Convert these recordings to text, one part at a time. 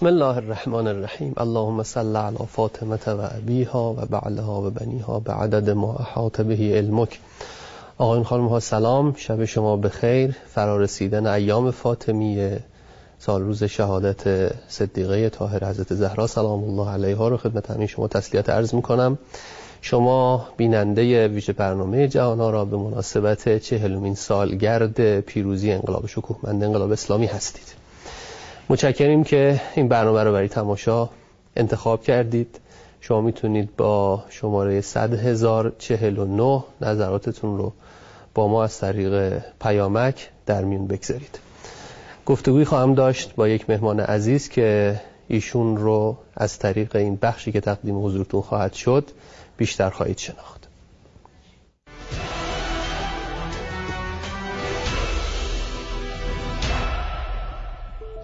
بسم الله الرحمن الرحیم. اللهم صل علی فاطمه و ابیها و بعلها و بنیها به عدد ما احاط بهی علمک. آقایون خانم ها سلام. شب شما بخیر. فرارسیدن ایام فاطمیه سال روز شهادت صدیقه طاهر حضرت زهرا. سلام الله علیها رو خدمت همین شما تسلیت عرض می‌کنم. شما بیننده ویژه برنامه جهان را به مناسبت چهلمین سالگرد پیروزی انقلاب شکوهمند انقلاب اسلامی هستید. متشکریم که این برنامه رو برای تماشا انتخاب کردید. شما می‌تونید با شماره 100 هزار نظراتتون رو با ما از طریق پیامک در میون بگذارید. گفتگوی خواهم داشت با یک مهمان عزیز که ایشون رو از طریق این بخشی که تقدیم حضورتون خواهد شد بیشتر خواهید شناخت.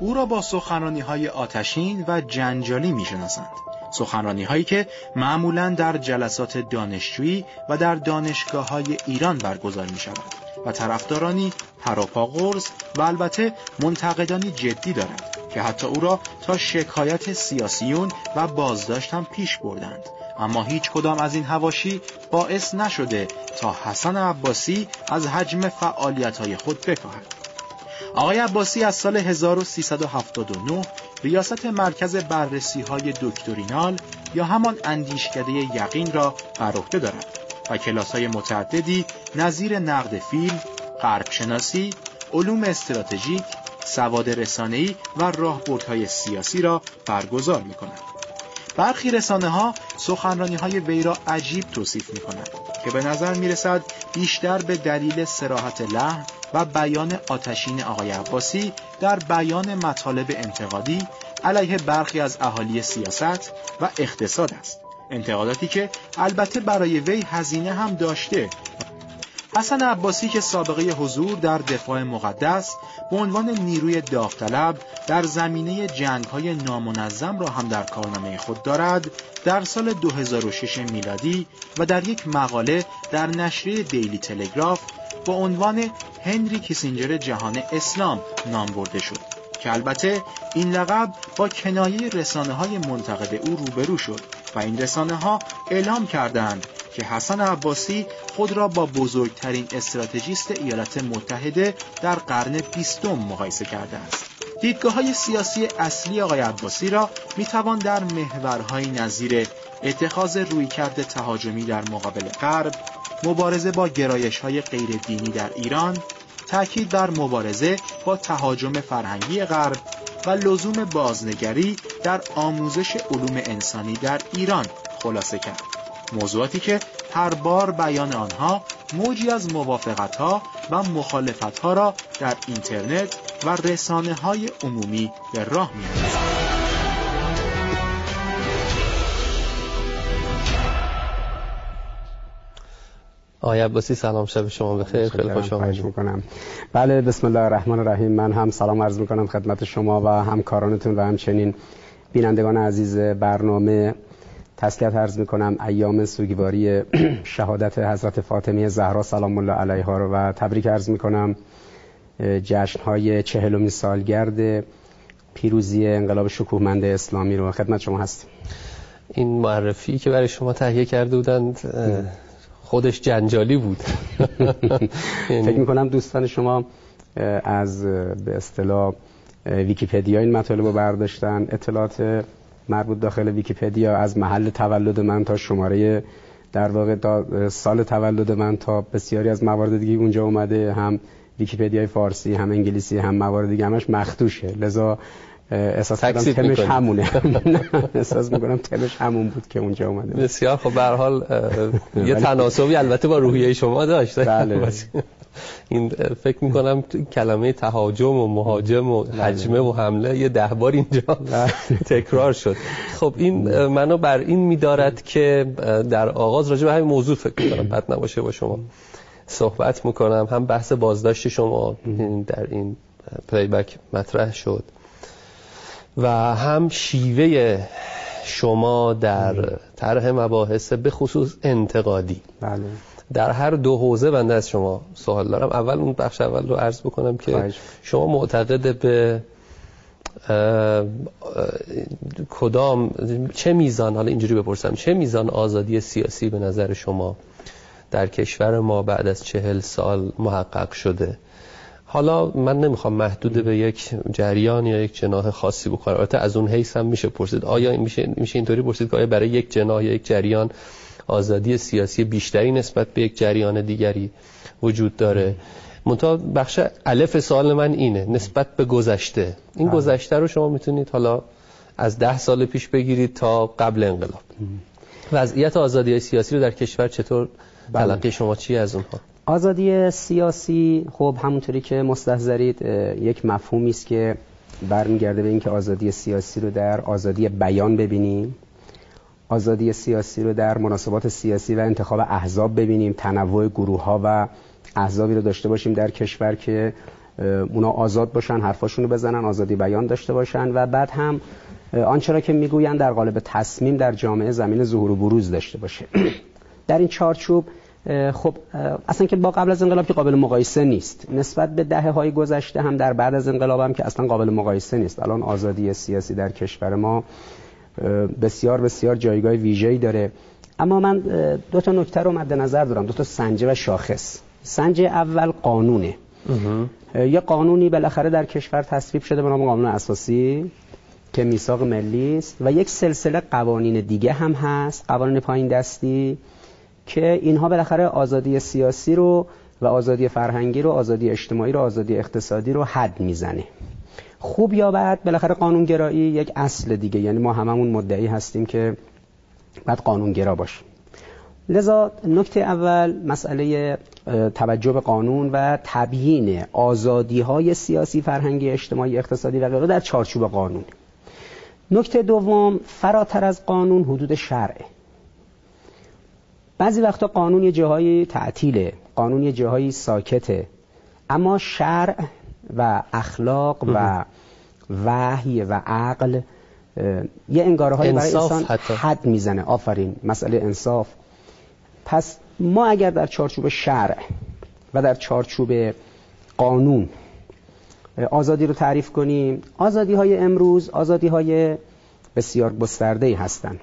او را با سخنرانی های آتشین و جنجالی می شناسند. سخنرانی هایی که معمولا در جلسات دانشجویی و در دانشگاه های ایران برگزار می شود و طرفدارانی پراپا قرص و البته منتقدانی جدی دارد که حتی او را تا شکایت سیاسیون و بازداشت هم پیش بردند اما هیچ کدام از این هواشی باعث نشده تا حسن عباسی از حجم فعالیت های خود بکاهد آقای عباسی از سال 1379 ریاست مرکز بررسی های دکترینال یا همان اندیشکده یقین را بر عهده دارد و کلاس های متعددی نظیر نقد فیلم، غربشناسی، علوم استراتژیک، سواد رسانه‌ای و راهبردهای سیاسی را برگزار می کند. برخی رسانه ها سخنرانی های وی را عجیب توصیف می کند که به نظر می رسد بیشتر به دلیل سراحت لحن و بیان آتشین آقای عباسی در بیان مطالب انتقادی علیه برخی از اهالی سیاست و اقتصاد است. انتقاداتی که البته برای وی هزینه هم داشته حسن عباسی که سابقه حضور در دفاع مقدس به عنوان نیروی داوطلب در زمینه جنگ های نامنظم را هم در کارنامه خود دارد در سال 2006 میلادی و در یک مقاله در نشریه دیلی تلگراف با عنوان هنری کیسینجر جهان اسلام نام برده شد که البته این لقب با کنایه رسانه های منتقد او روبرو شد و این رسانه ها اعلام کردند که حسن عباسی خود را با بزرگترین استراتژیست ایالات متحده در قرن بیستم مقایسه کرده است. دیدگاه های سیاسی اصلی آقای عباسی را می توان در محورهای نظیر اتخاذ رویکرد تهاجمی در مقابل غرب، مبارزه با گرایش های غیر دینی در ایران، تأکید بر مبارزه با تهاجم فرهنگی غرب و لزوم بازنگری در آموزش علوم انسانی در ایران خلاصه کرد. موضوعاتی که هر بار بیان آنها موجی از موافقت ها و مخالفت ها را در اینترنت و رسانه های عمومی به راه می آقای عباسی سلام شب شما بخیر. خیلی خوش آمدید. می‌کنم. بله بسم الله الرحمن الرحیم. من هم سلام عرض می‌کنم خدمت شما و همکارانتون و همچنین بینندگان عزیز برنامه تسلیت عرض می‌کنم ایام سوگواری شهادت حضرت فاطمه زهرا سلام الله علیها رو و تبریک عرض می‌کنم. جشن های چهلمین سالگرد پیروزی انقلاب شکوهمند اسلامی رو خدمت شما هستیم. این معرفی که برای شما تهیه کرده بودند خودش جنجالی بود. فکر می‌کنم دوستان شما از به اصطلاح ویکیپدیا این مطالب رو برداشتن. اطلاعات مربوط داخل ویکیپدیا از محل تولد من تا شماره در واقع سال تولد من تا بسیاری از موارد دیگه اونجا اومده هم ویکیپدیای فارسی هم انگلیسی هم موارد دیگه همش مختوشه لذا احساس کردم تمش همونه. احساس می‌کنم تمش همون بود که اونجا اومده. بسیار خب به حال یه تناسبی البته با روحیه شما داشته. بله. این فکر می‌کنم کلمه تهاجم و مهاجم و بله. حجمه و حمله یه ده بار اینجا بله. تکرار شد. خب این منو بر این میدارد که در آغاز راجع به همین موضوع فکر می‌کنم. بد نباشه با شما صحبت می‌کنم. هم بحث بازداشت شما در این پلیبک مطرح شد و هم شیوه شما در طرح مباحث به خصوص انتقادی. بله. در هر دو حوزه بنده از شما سوال دارم. اول اون بخش اول رو عرض بکنم که شما معتقد به کدام چه میزان حالا اینجوری بپرسم چه میزان آزادی سیاسی به نظر شما در کشور ما بعد از چهل سال محقق شده؟ حالا من نمی‌خوام محدود به یک جریان یا یک جناح خاصی بکنم. البته از اون حیث هم میشه پرسید. آیا میشه میشه اینطوری پرسید که آیا برای یک جناح یا یک جریان آزادی سیاسی بیشتری نسبت به یک جریان دیگری وجود داره. منتها بخش الف سوال من اینه نسبت به گذشته. این بله. گذشته رو شما می‌تونید حالا از ده سال پیش بگیرید تا قبل انقلاب. وضعیت آزادی سیاسی رو در کشور چطور بله. تلقی شما چی از اونها؟ آزادی سیاسی خب همونطوری که مستحضرید یک مفهومی است که برمیگرده به اینکه آزادی سیاسی رو در آزادی بیان ببینیم. آزادی سیاسی رو در مناسبات سیاسی و انتخاب احزاب ببینیم تنوع گروه ها و احزابی رو داشته باشیم در کشور که اونا آزاد باشن حرفاشون رو بزنن آزادی بیان داشته باشن و بعد هم آنچه را که می‌گویند در قالب تصمیم در جامعه زمین ظهور و بروز داشته باشه. در این چارچوب خب اصلا که با قبل از انقلاب که قابل مقایسه نیست. نسبت به دهه های گذشته هم در بعد از انقلاب هم که اصلا قابل مقایسه نیست. الان آزادی سیاسی در کشور ما بسیار بسیار جایگاه ویژه‌ای داره. اما من دو تا نکته رو مد نظر دارم. دو تا سنجه و شاخص. سنجه اول قانونه. یه قانونی بالاخره در کشور تصویب شده به نام قانون اساسی که میثاق ملی است و یک سلسله قوانین دیگه هم هست قوانین پایین دستی که اینها بالاخره آزادی سیاسی رو و آزادی فرهنگی رو آزادی اجتماعی رو آزادی اقتصادی رو حد می‌زنه. خوب یا بد بالاخره قانونگرایی یک اصل دیگه. یعنی ما هممون مدعی هستیم که بعد قانونگرا باشیم. لذا نکته اول مسئله توجه به قانون و تبیین آزادی های سیاسی فرهنگی اجتماعی اقتصادی و غیره در چارچوب قانون. نکته دوم فراتر از قانون حدود شرعه. بعضی وقتا قانون یه جاهایی تعطیله قانون یه جاهایی ساکته. اما شرع و اخلاق و وحی و عقل یه انگاره های برای انسان حد می‌زنه. آفرین. مسئله انصاف. پس ما اگر در چارچوب شرع و در چارچوب قانون آزادی رو تعریف کنیم آزادی های امروز آزادی های بسیار گسترده هستند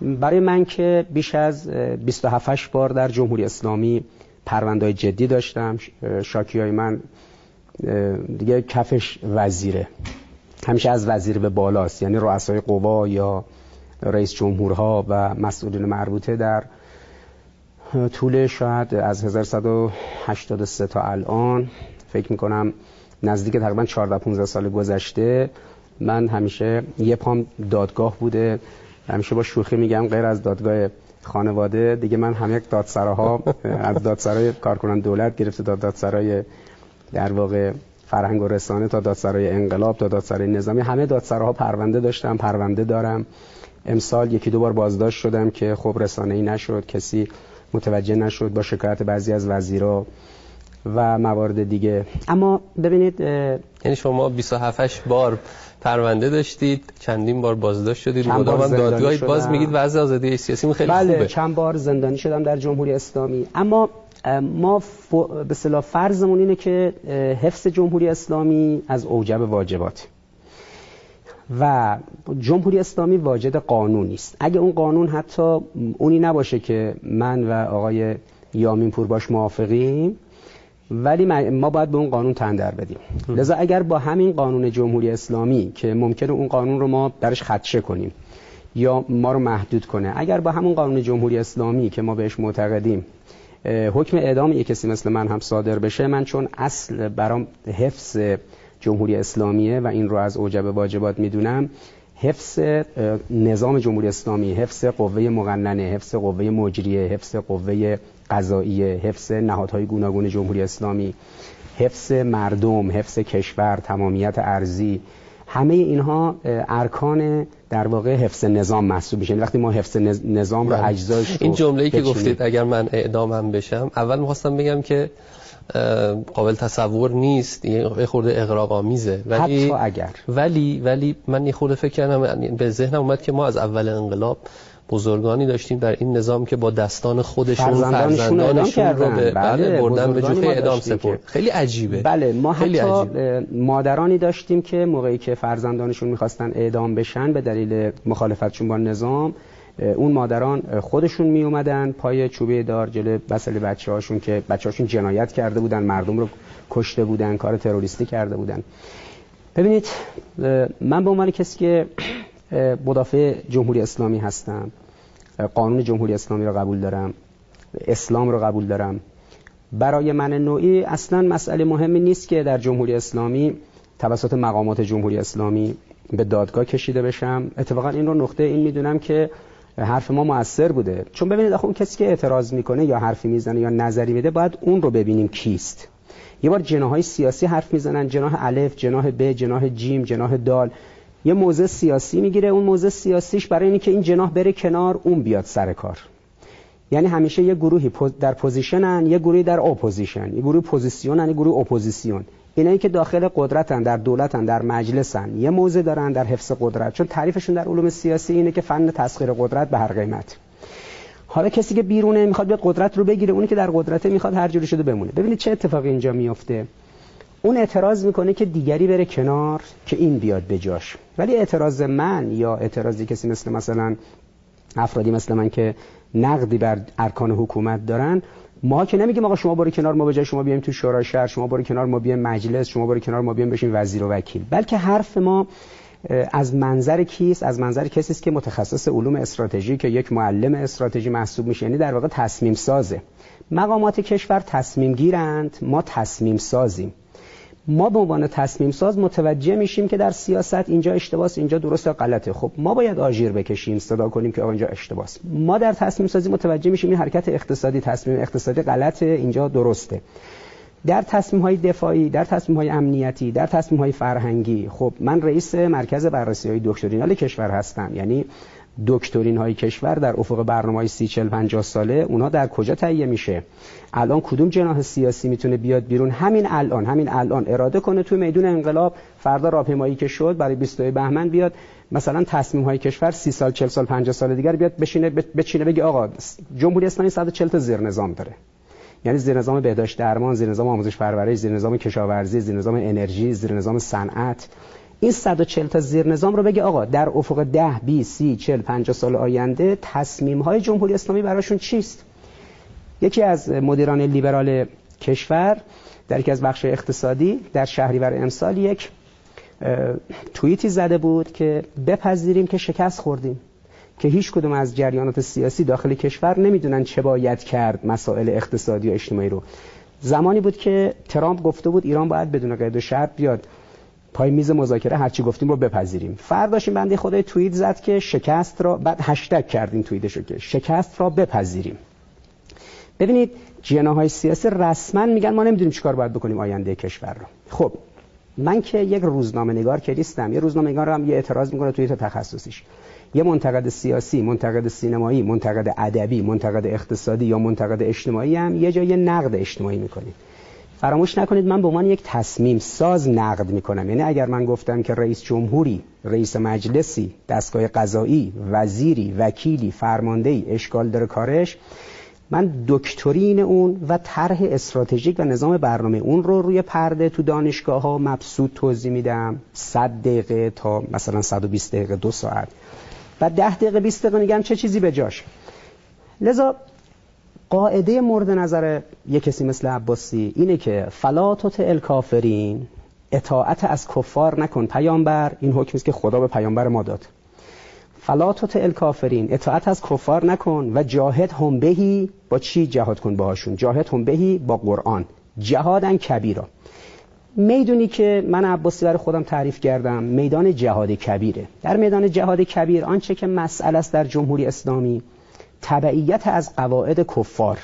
برای من که بیش از 27 بار در جمهوری اسلامی پروندهای جدی داشتم شاکی های من دیگه کفش وزیره. همیشه از وزیر به بالاست. یعنی رؤسای قوا یا رئیس جمهورها و مسئولین مربوطه در طول شاید از 1183 تا الان. فکر می‌کنم نزدیک تقریبا 14 15 سال گذشته. من همیشه یه پام دادگاه بوده. همیشه با شوخی میگم غیر از دادگاه خانواده. دیگه من هم یک دادسراها از دادسرای کارکنان دولت گرفته تا دادسرای در واقع فرهنگ و رسانه تا دادسرای انقلاب تا دادسرای نظامی همه دادسراها پرونده داشتم پرونده دارم. امسال یکی دو بار بازداشت شدم که خب رسانه ای نشد کسی متوجه نشد با شکایت بعضی از وزیرا و موارد دیگه. اما ببینید یعنی شما 27 بار پرونده داشتید چندین بار بازداشت شدید مدام دادگاهی باز میگید وضع آزادی سیاسی خیلی بله خوبه. چند بار زندانی شدم در جمهوری اسلامی. اما ما ف... به صلاح فرضمون اینه که حفظ جمهوری اسلامی از اوجب واجبات. و جمهوری اسلامی واجد قانونی است اگه اون قانون حتی اونی نباشه که من و آقای یامین پور باش موافقیم ولی ما باید به اون قانون تندر بدیم. لذا اگر با همین قانون جمهوری اسلامی که ممکنه اون قانون رو ما درش خدشه کنیم یا ما رو محدود کنه اگر با همون قانون جمهوری اسلامی که ما بهش معتقدیم حکم اعدام یک کسی مثل من هم صادر بشه من چون اصل برام حفظ جمهوری اسلامیه و این رو از اوجب واجبات می‌دونم حفظ نظام جمهوری اسلامی حفظ قوه مقننه حفظ قوه مجریه حفظ قوه قضاییه حفظ نهادهای گوناگون جمهوری اسلامی حفظ مردم حفظ کشور تمامیت ارزی همه اینها ارکان در واقع حفظ نظام محسوب میشن. وقتی ما حفظ نظام رو بله. اجزاش این جمله‌ای که گفتید اگر من اعدامم بشم اول می‌خواستم بگم که قابل تصور نیست یه خورده اقراق‌آمیزه ولی حتی اگر. ولی ولی من یه خورده فکر کردم به ذهنم اومد که ما از اول انقلاب بزرگانی داشتیم در این نظام که با دستان خودشون فرزندانشون, رو به بله بردن به جوخه اعدام سپرد. خیلی عجیبه. بله ما خیلی حتی عجیبه. مادرانی داشتیم که موقعی که فرزندانشون می‌خواستن اعدام بشن به دلیل مخالفتشون با نظام اون مادران خودشون می اومدن پای چوبه دار جلو بسل بچه هاشون که بچه هاشون جنایت کرده بودن مردم رو کشته بودن کار تروریستی کرده بودن. ببینید من به عنوان کسی که مدافع جمهوری اسلامی هستم قانون جمهوری اسلامی را قبول دارم اسلام را قبول دارم. برای من نوعی اصلا مسئله مهمی نیست که در جمهوری اسلامی توسط مقامات جمهوری اسلامی به دادگاه کشیده بشم. اتفاقا این رو نقطه این می‌دونم که حرف ما موثر بوده. چون ببینید آخه کسی که اعتراض می‌کنه یا حرفی می‌زنه یا نظری میده باید اون رو ببینیم کیست. یه بار جناهای سیاسی حرف می‌زنن جناح الف جناح ب جناح جیم جناح دال. یه موضع سیاسی می‌گیره. اون موضع سیاسیش برای اینکه این جناح بره کنار اون بیاد سر کار. یعنی همیشه یه گروهی در position ن یه گروهی در opposition. یه گروه پوزیسیونن یه گروه اپوزیسیون. اینایی که داخل قدرتن در دولتن در مجلسن. یه موضع دارن در حفظ قدرت. چون تعریفشون در علوم سیاسی اینه که فن تسخیر قدرت به هر قیمت. حالا کسی که بیرونه می‌خواد بیاد قدرت رو بگیره. اونی که در قدرته می‌خواد هر جوری شده بمونه. ببینید چه اتفاقی اینجا میفته. اون اعتراض می‌کنه که دیگری بره کنار که این بیاد به جاش. ولی اعتراض من یا اعتراضی کسی مثل مثلا افرادی مثل من که نقدی بر ارکان حکومت دارن ما که نمیگیم آقا شما برو کنار ما به شما بیایم تو شورای شهر شما برو کنار ما بیایم مجلس شما برو کنار ما بیایم بشین وزیر و وکیل. بلکه حرف ما از منظر کیست؟ از منظر کسی است که متخصص علوم استراتژی که یک معلم استراتژی محسوب میشه. یعنی در واقع تصمیم سازه. مقامات کشور تصمیم گیرند ما تصمیم سازیم. ما به عنوان تصمیم ساز متوجه میشیم که در سیاست اینجا اشتباس اینجا درست یا غلطه. خب ما باید آژیر بکشیم صدا کنیم که اینجا اشتباس. ما در تصمیم سازی متوجه میشیم این حرکت اقتصادی تصمیم اقتصادی غلطه اینجا درسته. در تصمیم های دفاعی در تصمیم های امنیتی در تصمیم های فرهنگی خب من رئیس مرکز بررسی های دکترینال کشور هستم. یعنی دکترین های کشور در افق برنامه های سی چل پنجاه ساله اونا در کجا تهیه میشه؟ الان کدوم جناح سیاسی می‌تونه بیاد بیرون؟ همین الان همین الان اراده کنه تو میدون انقلاب فردا راهپیمایی که شد برای 22 بهمن بیاد مثلا تصمیم های کشور 30 سال 40 سال 50 سال دیگر بیاد بشینه بچینه بگه آقا جمهوری اسلامی 140 تا زیر نظام داره. یعنی زیر نظام بهداشت درمان زیر نظام آموزش پرورش زیر نظام کشاورزی زیر نظام انرژی زیر نظام صنعت. این 140 تا زیر نظام رو بگه آقا در افق 10 20 30 40 50 سال آینده تصمیم های جمهوری اسلامی براشون چیست؟ یکی از مدیران لیبرال کشور در یکی از بخش اقتصادی در شهریور امسال یک توییتی زده بود که بپذیریم که شکست خوردیم که هیچ کدوم از جریانات سیاسی داخل کشور نمی‌دونن چه باید کرد مسائل اقتصادی و اجتماعی رو. زمانی بود که ترامپ گفته بود ایران باید بدون قید و شرط بیاد. پای میز مذاکره هرچی گفتیم رو بپذیریم. فرداش این بنده خدای توییت زد که شکست را بعد هشتگ کردیم توییتشو که شکست را بپذیریم. ببینید جناهای سیاسی رسما میگن ما نمی‌دونیم چیکار باید بکنیم آینده کشور رو. خب من که یک روزنامه نگار که نیستم یه روزنامه نگار هم یه اعتراض می‌کنه توی تخصصیش. یه منتقد سیاسی، منتقد سینمایی، منتقد ادبی، منتقد اقتصادی یا منتقد اجتماعی هم یه جای نقد اجتماعی می‌کنه. فراموش نکنید من به عنوان یک تصمیم ساز نقد می‌کنم. یعنی اگر من گفتم که رئیس جمهوری رئیس مجلسی دستگاه قضایی وزیری وکیلی فرماندهی اشکال داره کارش من دکترین اون و طرح استراتژیک و نظام برنامه اون رو روی پرده تو دانشگاه ها مبسوط توضیح میدم. 100 دقیقه تا مثلا 120 دقیقه دو ساعت. و 10 دقیقه 20 دقیقه میگم چه چیزی به جاش. لذا قاعده مورد نظر یک کسی مثل عباسی اینه که فلاتوت الکافرین اطاعت از کفار نکن پیامبر این حکمی است که خدا به پیامبر ما داد. فلاتوت الکافرین اطاعت از کفار نکن و جاهد هم بهی با چی جهاد کن باهاشون؟ جاهد هم بهی با قرآن. جهادن کبیرا. می‌دونی که من عباسی برای خودم تعریف کردم میدان جهاد کبیره. در میدان جهاد کبیر آنچه که مسئله است در جمهوری اسلامی تبعیت از قواعد کفار.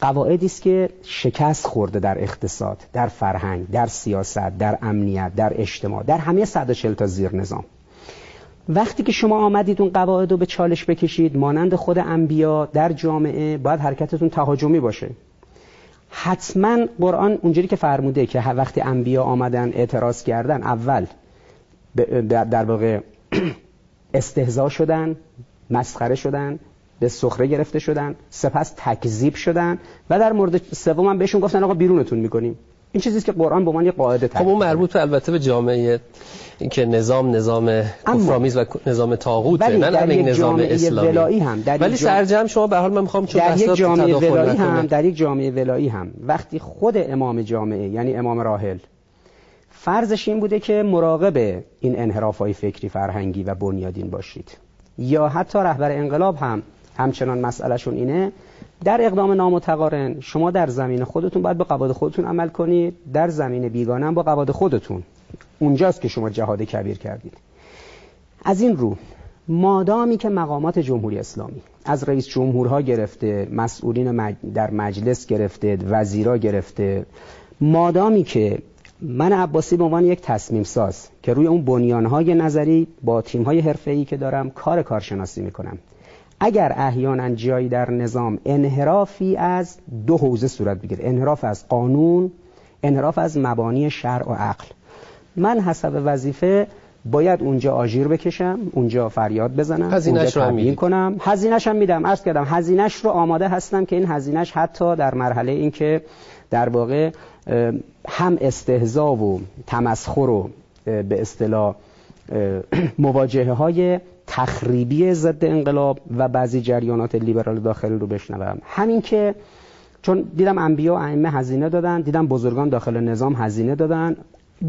قواعدی است که شکست خورده در اقتصاد در فرهنگ در سیاست در امنیت در اجتماع در همه 140 تا زیر نظام. وقتی که شما آمدید اون قواعد رو به چالش بکشید مانند خود انبیا در جامعه باید حرکتتون تهاجمی باشه. حتما قرآن اونجوری که فرموده که وقتی انبیا آمدن اعتراض کردن اول در واقع استهزا شدن مسخره شدن به سخره گرفته شدن سپس تکذیب شدن و در مورد سوم هم بهشون گفتن آقا بیرونتون می‌کنیم. این چیزی که قرآن به عنوان یه قاعده خب اون مربوط به البته به جامعه که نظام نظام کفرآمیز و نظام طاغوته نه در یک نظام اسلامی. ولایی هم در ولی سرجم شما به حال من می‌خوام چون در یک جامعه ولایی هم در یک جامعه ولایی هم وقتی خود امام جامعه یعنی امام راحل فرضش این بوده که مراقب این انحراف های فکری فرهنگی و بنیادین باشید. یا حتی رهبر انقلاب هم همچنان مسئلهشون اینه. در اقدام نامتقارن شما در زمین خودتون باید به قواعد خودتون عمل کنید. در زمین بیگانه هم با قواعد خودتون. اونجاست که شما جهاد کبیر کردید. از این رو مادامی که مقامات جمهوری اسلامی از رئیس جمهورها گرفته مسئولین در مجلس گرفته وزیرا گرفته مادامی که من عباسی به عنوان یک تصمیم ساز که روی اون بنیانهای نظری با تیمهای حرفه‌ای که دارم کار کارشناسی می‌کنم. اگر احیانا جایی در نظام انحرافی از دو حوزه صورت بگیره انحراف از قانون انحراف از مبانی شرع و عقل. من حسب وظیفه باید اونجا آژیر بکشم اونجا فریاد بزنم هزینه‌اش رو میدم کنم. هزینه‌ش هم میدم عرض کردم هزینه‌اش رو آماده هستم که این هزینه‌اش حتی در مرحله این که در واقع هم استهزا و تمسخر و به اصطلاح مواجهه های تخریبی ضد انقلاب و بعضی جریانات لیبرال داخلی رو بشنوم. همین که چون دیدم انبیا و ائمه هزینه دادن دیدم بزرگان داخل نظام هزینه دادن.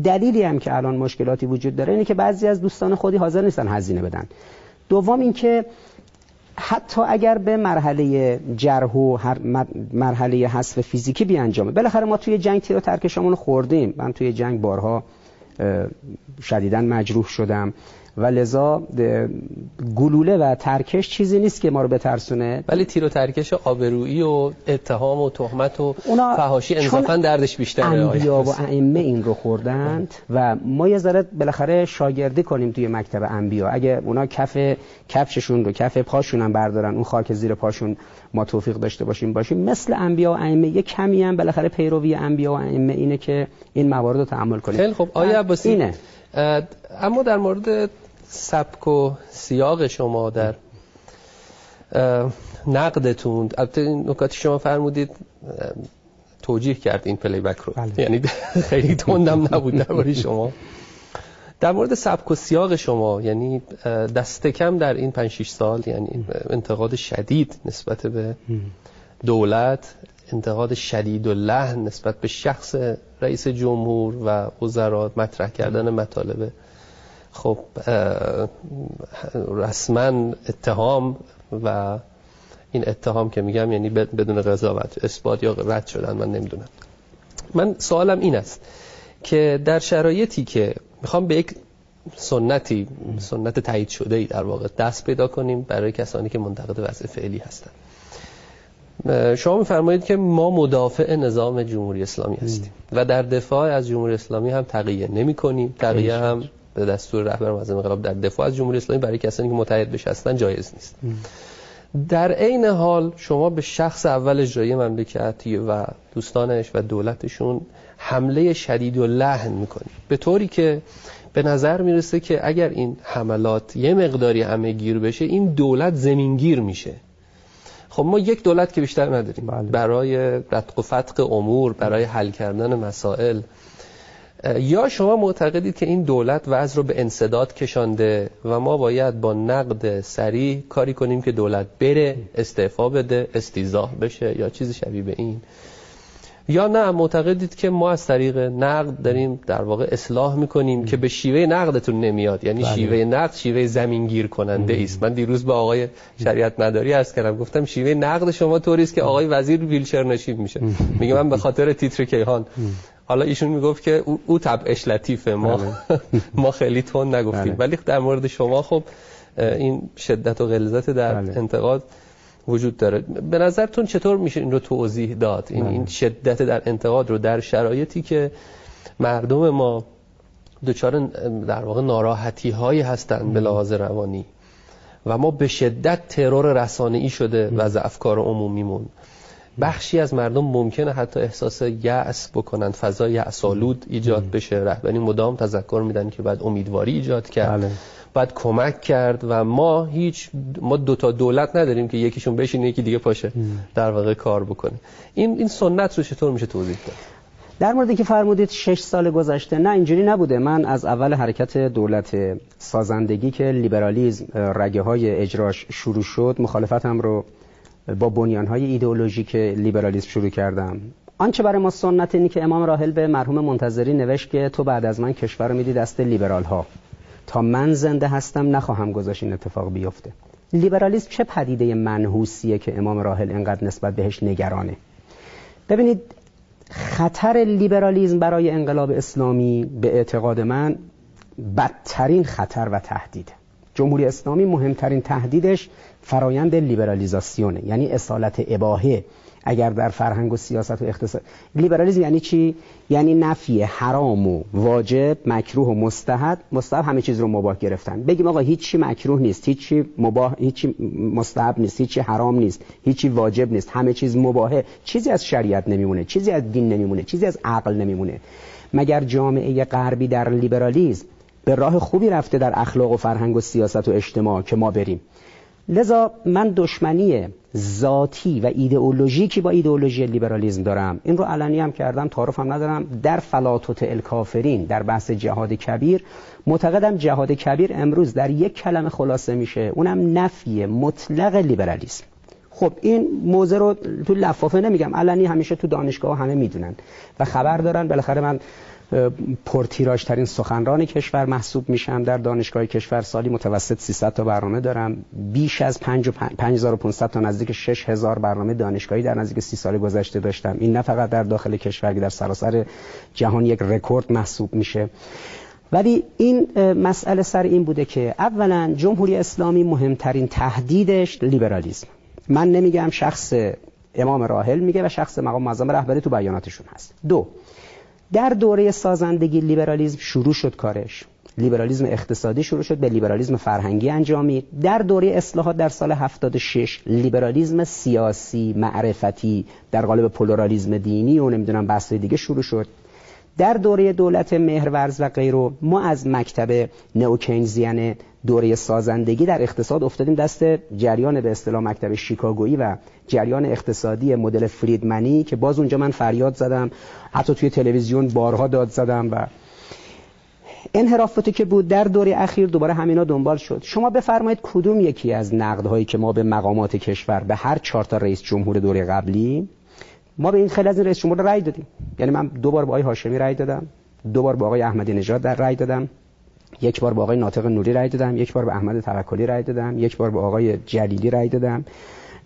دلیلی هم که الان مشکلاتی وجود داره اینه که بعضی از دوستان خودی حاضر نیستن هزینه بدن. دوم اینکه حتی اگر به مرحله جرح و مرحله حذف فیزیکی بیانجامه. بالاخره ما توی جنگ تیر و ترکشمون خوردیم. من توی جنگ بارها شدیدا مجروح شدم. و لذا گلوله و ترکش چیزی نیست که ما رو بترسونه. ولی تیر و ترکش آبرویی و اتهام و تهمت و فحاشی انصافا دردش بیشتره. انبیا و ائمه این رو خوردند و ما یه ذره بالاخره شاگردی کنیم توی مکتب انبیا. اگه اونا کف کفششون رو کف پاشون هم بردارن اون خاک زیر پاشون ما توفیق داشته باشیم باشیم. مثل انبیا و ائمه یه کمی هم بالاخره پیروی انبیا و ائمه اینه که این موارد رو تحمل کنیم. خیلی خب آیا عباسی اینه. اما در مورد سبک و سیاق شما در نقدتون. البته این نکاتی شما فرمودید توجیه کرد این پلی بک رو. بله. یعنی خیلی تندم نبود درباره شما. در مورد سبک و سیاق شما یعنی دست کم در این 5 6 سال یعنی انتقاد شدید نسبت به دولت انتقاد شدید و لحن نسبت به شخص رئیس جمهور و وزرات مطرح کردن مطالب خب رسما اتهام و این اتهام که میگم یعنی بدون قضاوت اثبات یا رد شدن من نمی‌دونم. من سوالم این است که در شرایطی که می‌خوام به یک سنتی سنت تایید شده ای در واقع دست پیدا کنیم برای کسانی که منتقد وضع فعلی هستند شما میفرمایید که ما مدافع نظام جمهوری اسلامی هستیم و در دفاع از جمهوری اسلامی هم تقیه نمی کنیم تقیه هم به دستور رهبر معظم انقلاب در دفاع از جمهوری اسلامی برای کسانی که متحد بشه هستن جایز نیست. در عین حال شما به شخص اول اجرایی مملکت و دوستانش و دولتشون حمله شدید و لحن می‌کنید. به طوری که به نظر می‌رسه که اگر این حملات یه مقداری همه گیر بشه این دولت زمینگیر میشه. خب ما یک دولت که بیشتر نداریم. بله. برای رتق و فتق امور برای حل کردن مسائل. یا شما معتقدید که این دولت وضع رو به انصداد کشانده و ما باید با نقد سریع کاری کنیم که دولت بره استعفا بده استیزاه بشه یا چیزی شبیه به این. یا نه معتقدید که ما از طریق نقد داریم در واقع اصلاح می‌کنیم که به شیوه نقدتون نمیاد. یعنی بله. شیوه نقد شیوه زمینگیر کننده است. من دیروز با آقای شریعت مداری از کردم گفتم شیوه نقد شما طوری است که آقای وزیر ویلچر نشین میشه. میگه من به خاطر تیتر کیهان حالا ایشون می‌گفت که او, او طبعش لطیفه ما بله. ما خیلی تون نگفتیم. بله. ولی در مورد شما خب این شدت و غلظت در انتقاد وجود داره. به نظرتون چطور میشه این رو توضیح داد؟ این, این شدت در انتقاد رو در شرایطی که مردم ما دچار در واقع ناراحتی هایی هستند به لحاظ روانی و ما به شدت ترور رسانه‌ای شده و افکار عمومیمون. بخشی از مردم ممکنه حتی احساس یأس بکنن فضای یأسالود ایجاد بشه. رهبری مدام تذکر میدن که بعد امیدواری ایجاد کرد. بله. باید کمک کرد و ما هیچ ما دو تا دولت نداریم که یکیشون بشینه یکی دیگه پاشه. در واقع کار بکنه. این این سنت رو چطور میشه توضیح داد؟ در موردی که فرمودید شش سال گذشته نه اینجوری نبوده. من از اول حرکت دولت سازندگی که لیبرالیزم رگه های اجراش شروع شد مخالفتم رو با بنیان های ایدئولوژیک لیبرالیسم شروع کردم. آنچه برای ما سنت اینی که امام راحل به مرحوم منتظری نوشت که تو بعد از من کشور رو میدی دست لیبرال ها تا من زنده هستم نخواهم گذاشت این اتفاق بیفته. لیبرالیسم چه پدیده منحوسیه که امام راحل انقدر نسبت بهش نگرانه؟ ببینید خطر لیبرالیزم برای انقلاب اسلامی به اعتقاد من بدترین خطر و تهدیده. جمهوری اسلامی مهمترین تهدیدش فرایند لیبرالیزاسیونه یعنی اصالت اباهه. اگر در فرهنگ و سیاست و اقتصاد لیبرالیسم یعنی چی؟ یعنی نفی حرام و واجب مکروه و مستحب. مستحب همه چیز رو مباح گرفتن. بگیم آقا هیچی مکروه نیست هیچی مباح هیچی مستحب نیست هیچی حرام نیست هیچی واجب نیست. همه چیز مباهه چیزی از شریعت نمیمونه چیزی از دین نمیمونه چیزی از عقل نمیمونه. مگر جامعه غربی در لیبرالیسم به راه خوبی رفته در اخلاق و فرهنگ و سیاست و اجتماع که ما بریم. لذا من دشمنی ذاتی و ایدئولوژیکی با ایدئولوژی لیبرالیزم دارم. این رو علنی هم کردم تعارف هم ندارم. در فلاتوت الکافرین در بحث جهاد کبیر معتقدم جهاد کبیر امروز در یک کلمه خلاصه میشه. اونم نفی مطلق لیبرالیسم خب این موضوع رو تو لفافه نمیگم. علنی همیشه تو دانشگاه همه می‌دونن و خبر دارن. بالاخره من پرتیراژ ترین سخنران کشور محسوب میشم در دانشگاه کشور سالی متوسط 300 تا برنامه دارم بیش از 5500 تا نزدیک 6000 برنامه دانشگاهی در نزدیک 30 سال گذشته داشتم این نه فقط در داخل کشور که در سراسر جهان یک رکورد محسوب میشه. ولی این مسئله سر این بوده که اولا جمهوری اسلامی مهمترین تهدیدش لیبرالیسم. من نمیگم شخص امام راحل میگه و شخص مقام معظم رهبری تو بیاناتشون هست. دو در دوره سازندگی لیبرالیزم شروع شد کارش. لیبرالیزم اقتصادی شروع شد به لیبرالیزم فرهنگی انجامید در دوره اصلاحات در سال 76 لیبرالیزم سیاسی معرفتی در قالب پلورالیزم دینی و نمی‌دونم بحث دیگه شروع شد. در دوره دولت مهرورز و غیرو ما از مکتب نئوکینزیان دوره سازندگی در اقتصاد افتادیم. دست جریان به اصطلاح مکتب شیکاگویی و جریان اقتصادی مدل فریدمنی که باز اونجا من فریاد زدم حتی توی تلویزیون بارها داد زدم و انحرافاتی که بود در دوره اخیر دوباره همینا دنبال شد. شما بفرمایید کدوم یکی از نقدهایی که ما به مقامات کشور به هر چهار تا رئیس جمهور دوره قبلی ما به این خیلی از این رئیس جمهور رأی دادیم. یعنی من دو بار با آقای هاشمی رأی دادم دو بار با آقای احمدی نژاد در رأی دادم یک بار با آقای ناطق نوری رأی دادم یک بار به احمد توکلی رأی دادم یک بار به آقای جلیلی رأی دادم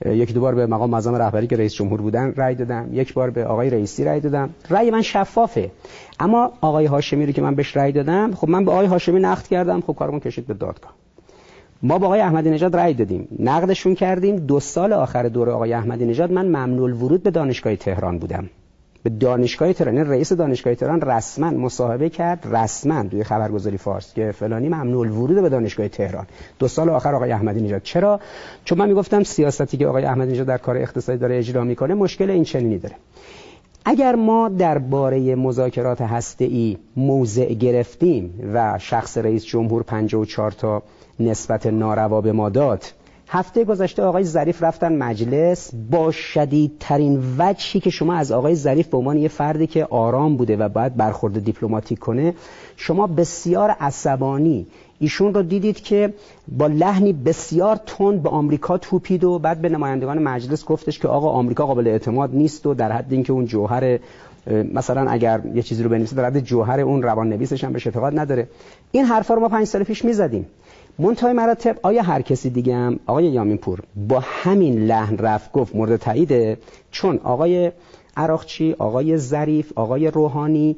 یک دو بار به مقام معظم رهبری که رئیس جمهور بودن رأی دادم یک بار به آقای رئیسی رأی دادم. رأی من شفافه. اما آقای هاشمی رو که من بهش رأی دادم خب من به آقای هاشمی نقد کردم خب کارمون کشید به دادگاه. ما با آقای احمدی نژاد رأی دادیم. نقدشون کردیم. دو سال آخر دوره آقای احمدی نژاد من ممنوع ورود به دانشگاه تهران بودم. به دانشگاه تهران یعنی رئیس دانشگاه تهران رسما مصاحبه کرد رسما توی خبرگزاری فارس که فلانی ممنوع ورود به دانشگاه تهران. دو سال آخر آقای احمدی نژاد. چرا؟ چون من می‌گفتم سیاستی که آقای احمدی نژاد در کار اقتصادی داره اجرا می‌کنه مشکل این چنینی داره. اگر ما درباره مذاکرات هسته‌ای موضع گرفتیم و شخص رئیس جمهور 54 تا نسبت ناروا به ما داد. هفته گذشته آقای ظریف رفتن مجلس با شدیدترین وجهی که شما از آقای ظریف به عنوان یه فردی که آرام بوده و باید برخورد دیپلماتیک کنه شما بسیار عصبانی. ایشون رو دیدید که با لحنی بسیار تند به آمریکا توپید و بعد به نمایندگان مجلس گفتش که آقا آمریکا قابل اعتماد نیست و در حد اینکه اون جوهر مثلا اگر یه چیزی رو بنویسه در حد جوهر اون روان نویسش هم بهش اعتقاد نداره. این حرفا رو ما پنج سال پیش می‌زدیم. منتهای مراتب آیا هر کسی دیگه هم آقای یامین پور با همین لحن رفت گفت مورد تاییده؟ چون آقای عراقچی آقای ظریف آقای روحانی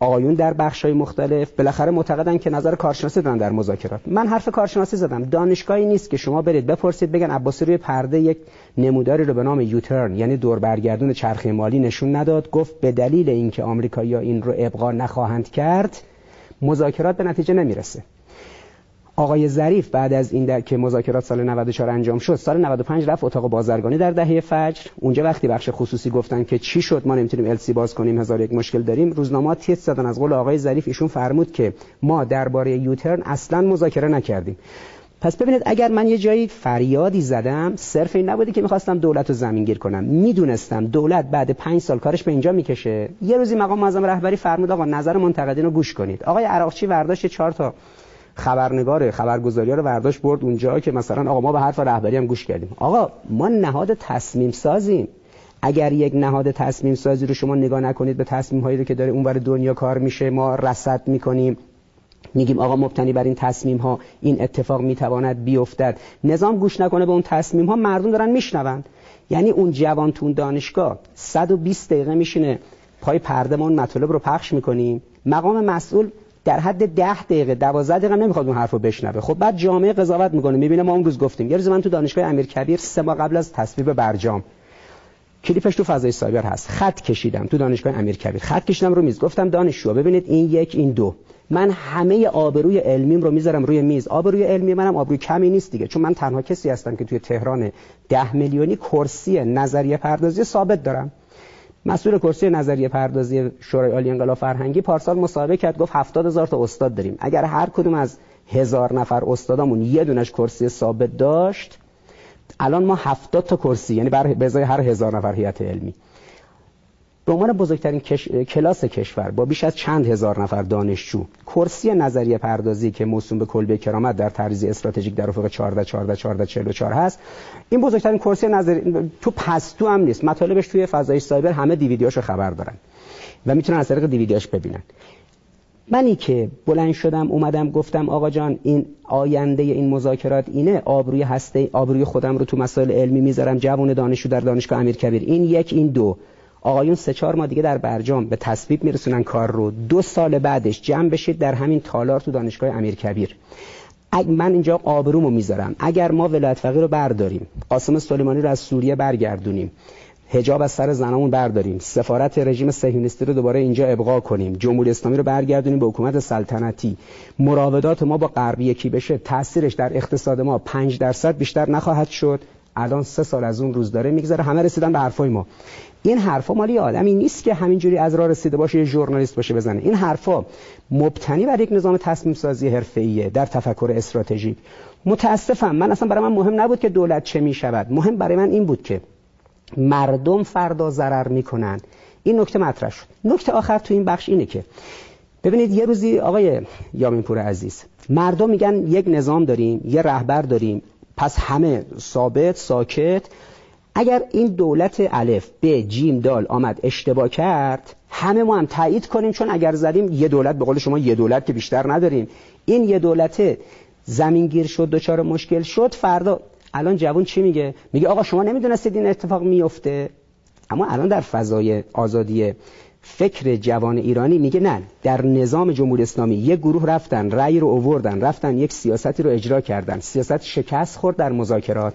آقایون در بخش های مختلف بالاخره معتقدن که نظر کارشناسی دارن در مذاکرات. من حرف کارشناسی زدم. دانشگاهی نیست که شما برید بپرسید بگن عباسی روی پرده یک نموداری رو به نام یوترن یعنی دور برگردون چرخه مالی نشون نداد. گفت به دلیل اینکه آمریکایی‌ها این رو ابقا نخواهند کرد مذاکرات به نتیجه نمی‌رسه. آقای ظریف بعد از این در... که مذاکرات سال 94 انجام شد سال 95 رفت اتاق بازرگانی در دهه فجر. اونجا وقتی بخش خصوصی گفتن که چی شد ما نمی‌تونیم السی باز کنیم هزار یک مشکل داریم روزنامه تیت زدن. از قول آقای ظریف ایشون فرمود که ما درباره یوترن اصلا مذاکره نکردیم. پس ببینید اگر من یه جایی فریادی زدم صرف این نبوده که می‌خواستم دولت رو زمینگیر کنم. می‌دونستم دولت بعد پنج سال کارش به اینجا می‌کشه. یه روزی مقام معظم رهبری فرمود آقا نظر منتقدین رو گوش کنید. آقای عراقچی ورداشت چهار تا خبرنگار خبرگزاری ها رو برداشت برد اونجا که مثلا آقا ما به حرف رهبری هم گوش کردیم. آقا ما نهاد تصمیم سازیم. اگر یک نهاد تصمیم سازی رو شما نگاه نکنید به تصمیم هایی رو که داره اونور دنیا کار میشه ما رصد می‌کنیم. میگیم آقا مبتنی بر این تصمیم ها این اتفاق می‌تواند بیفتد. نظام گوش نکنه به اون تصمیم ها مردم دارن میشنوند یعنی اون جوان تون دانشگاه 120 دقیقه میشینه پای پرده ما اون مطالب رو پخش می‌کنیم. مقام مسئول در حد 10 دقیقه 12 دقیقه نمی‌خواد اون حرفو بشنوه. خب بعد جامعه قضاوت می‌کنه می‌بینه ما اون روز گفتیم. یه روز من تو دانشگاه امیرکبیر سه ماه قبل از تصویب برجام. کلیپش تو فضای سایبر هست. خط کشیدم تو دانشگاه امیرکبیر خط کشیدم رو میز. گفتم دانشجو ببینید این یک این دو. من همه آبروی علمیم رو می‌ذارم روی میز. آبروی علمی منم آبروی کمی نیست دیگه. چون من تنها کسی هستم که توی تهران ده میلیونی کرسی نظریه پردازی ثابت دارم. مسئول کرسی نظریه پردازی شورای عالی انقلاب فرهنگی پارسال مصاحبه کرد گفت 70 هزار تا استاد داریم. اگر هر کدوم از هزار نفر استادامون یه دونش کرسی ثابت داشت الان ما 70 تا کرسی یعنی بر به ازای هر هزار نفر هیئت علمی. به عنوان بزرگترین کلاس کشور با بیش از چند هزار نفر دانشجو کرسی نظریه پردازی که موسوم به کلبه کرامت در طرزی استراتژیک در افق 14 14 14 44 هست. این بزرگترین کرسی نظری تو پستو هم نیست. مطالبش توی فضای سایبر همه دیویدیاشو خبر دارن و می‌تونن از طریق دیویدیاش ببینن. منی که بلند شدم اومدم گفتم آقا جان این آینده این مذاکرات اینه آبروی هسته آبروی خودم رو تو مسائل علمی می‌ذارم جوان دانشجو در دانشگاه امیرکبیر. این یک این دو. آقایون سه چهار ماه دیگه در برجام به تصویب میرسونن کار رو. دو سال بعدش جمع بشید در همین تالار تو دانشگاه امیرکبیر من اینجا آبرومو می‌ذارم. اگر ما ولایت فقیه رو برداریم قاسم سلیمانی رو از سوریه برگردونیم حجاب از سر زنامون برداریم سفارت رژیم صهیونیستی رو دوباره اینجا ابقا کنیم جمهوری اسلامی رو برگردونیم به حکومت سلطنتی مراودات ما با غرب یکی بشه تاثیرش در اقتصاد ما 5 درصد بیشتر نخواهد شد. الان سه سال از اون روز داره میگذره. همه رسیدن به حرفای ما. این حرفا مالی آدمی نیست که همینجوری از راه رسیده باشه یه ژورنالیست باشه بزنه. این حرفا مبتنی بر یک نظام تصمیم سازی حرفه‌ایه در تفکر استراتژیک. متاسفم من اصلا برای من مهم نبود که دولت چه می‌شود. مهم برای من این بود که مردم فردا ضرر می‌کنن. این نکته مطرح شد. نکته آخر تو این بخش اینه که ببینید یه روزی آقای یامین پور عزیز مردم میگن یک نظام داریم یه رهبر داریم پس همه ثابت ساکت اگر این دولت الف به جیم دال آمد اشتباه کرد همه ما هم تایید کنیم چون اگر زدیم یه دولت به قول شما یه دولت که بیشتر نداریم. این یه دولت زمینگیر شد دچار مشکل شد فردا الان جوان چی میگه؟ میگه آقا شما نمی‌دونستید این اتفاق میفته اما الان در فضای آزادی فکر جوان ایرانی میگه نه در نظام جمهوری اسلامی یک گروه رفتن رأی رو اووردن رفتن یک سیاستی رو اجرا کردن. سیاست شکست خورد در مذاکرات.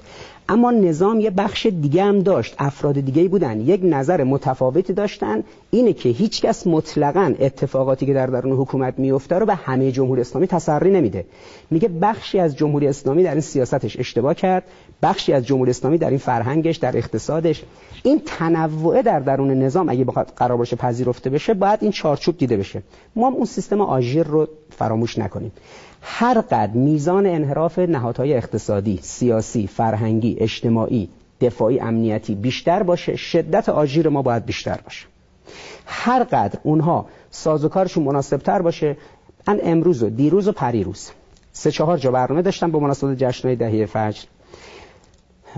اما نظام یه بخش دیگه هم داشت افراد دیگه بودن. یک نظر متفاوتی داشتن اینه که هیچکس مطلقا اتفاقاتی که در درون حکومت میفته رو به همه جمهوری اسلامی تسری نمیده. میگه بخشی از جمهوری اسلامی در این سیاستش اشتباه کرد. بخشی از جمهوری اسلامی در این فرهنگش در اقتصادش. این تنوع در درون نظام اگه بخواد قرار باشه پذیرفته بشه باید این چارچوب دیده بشه. ما اون سیستم آژیر رو فراموش نکنیم. هر قد میزان انحراف نهادهای اقتصادی، سیاسی، فرهنگی، اجتماعی، دفاعی، امنیتی بیشتر باشه شدت آژیر ما باید بیشتر باشه. هر قدر اونها سازوکارشون مناسب تر باشه من امروز و دیروز و پریروز. سه چهار جا برنامه داشتم به مناسبت جشنهای دهی فجر.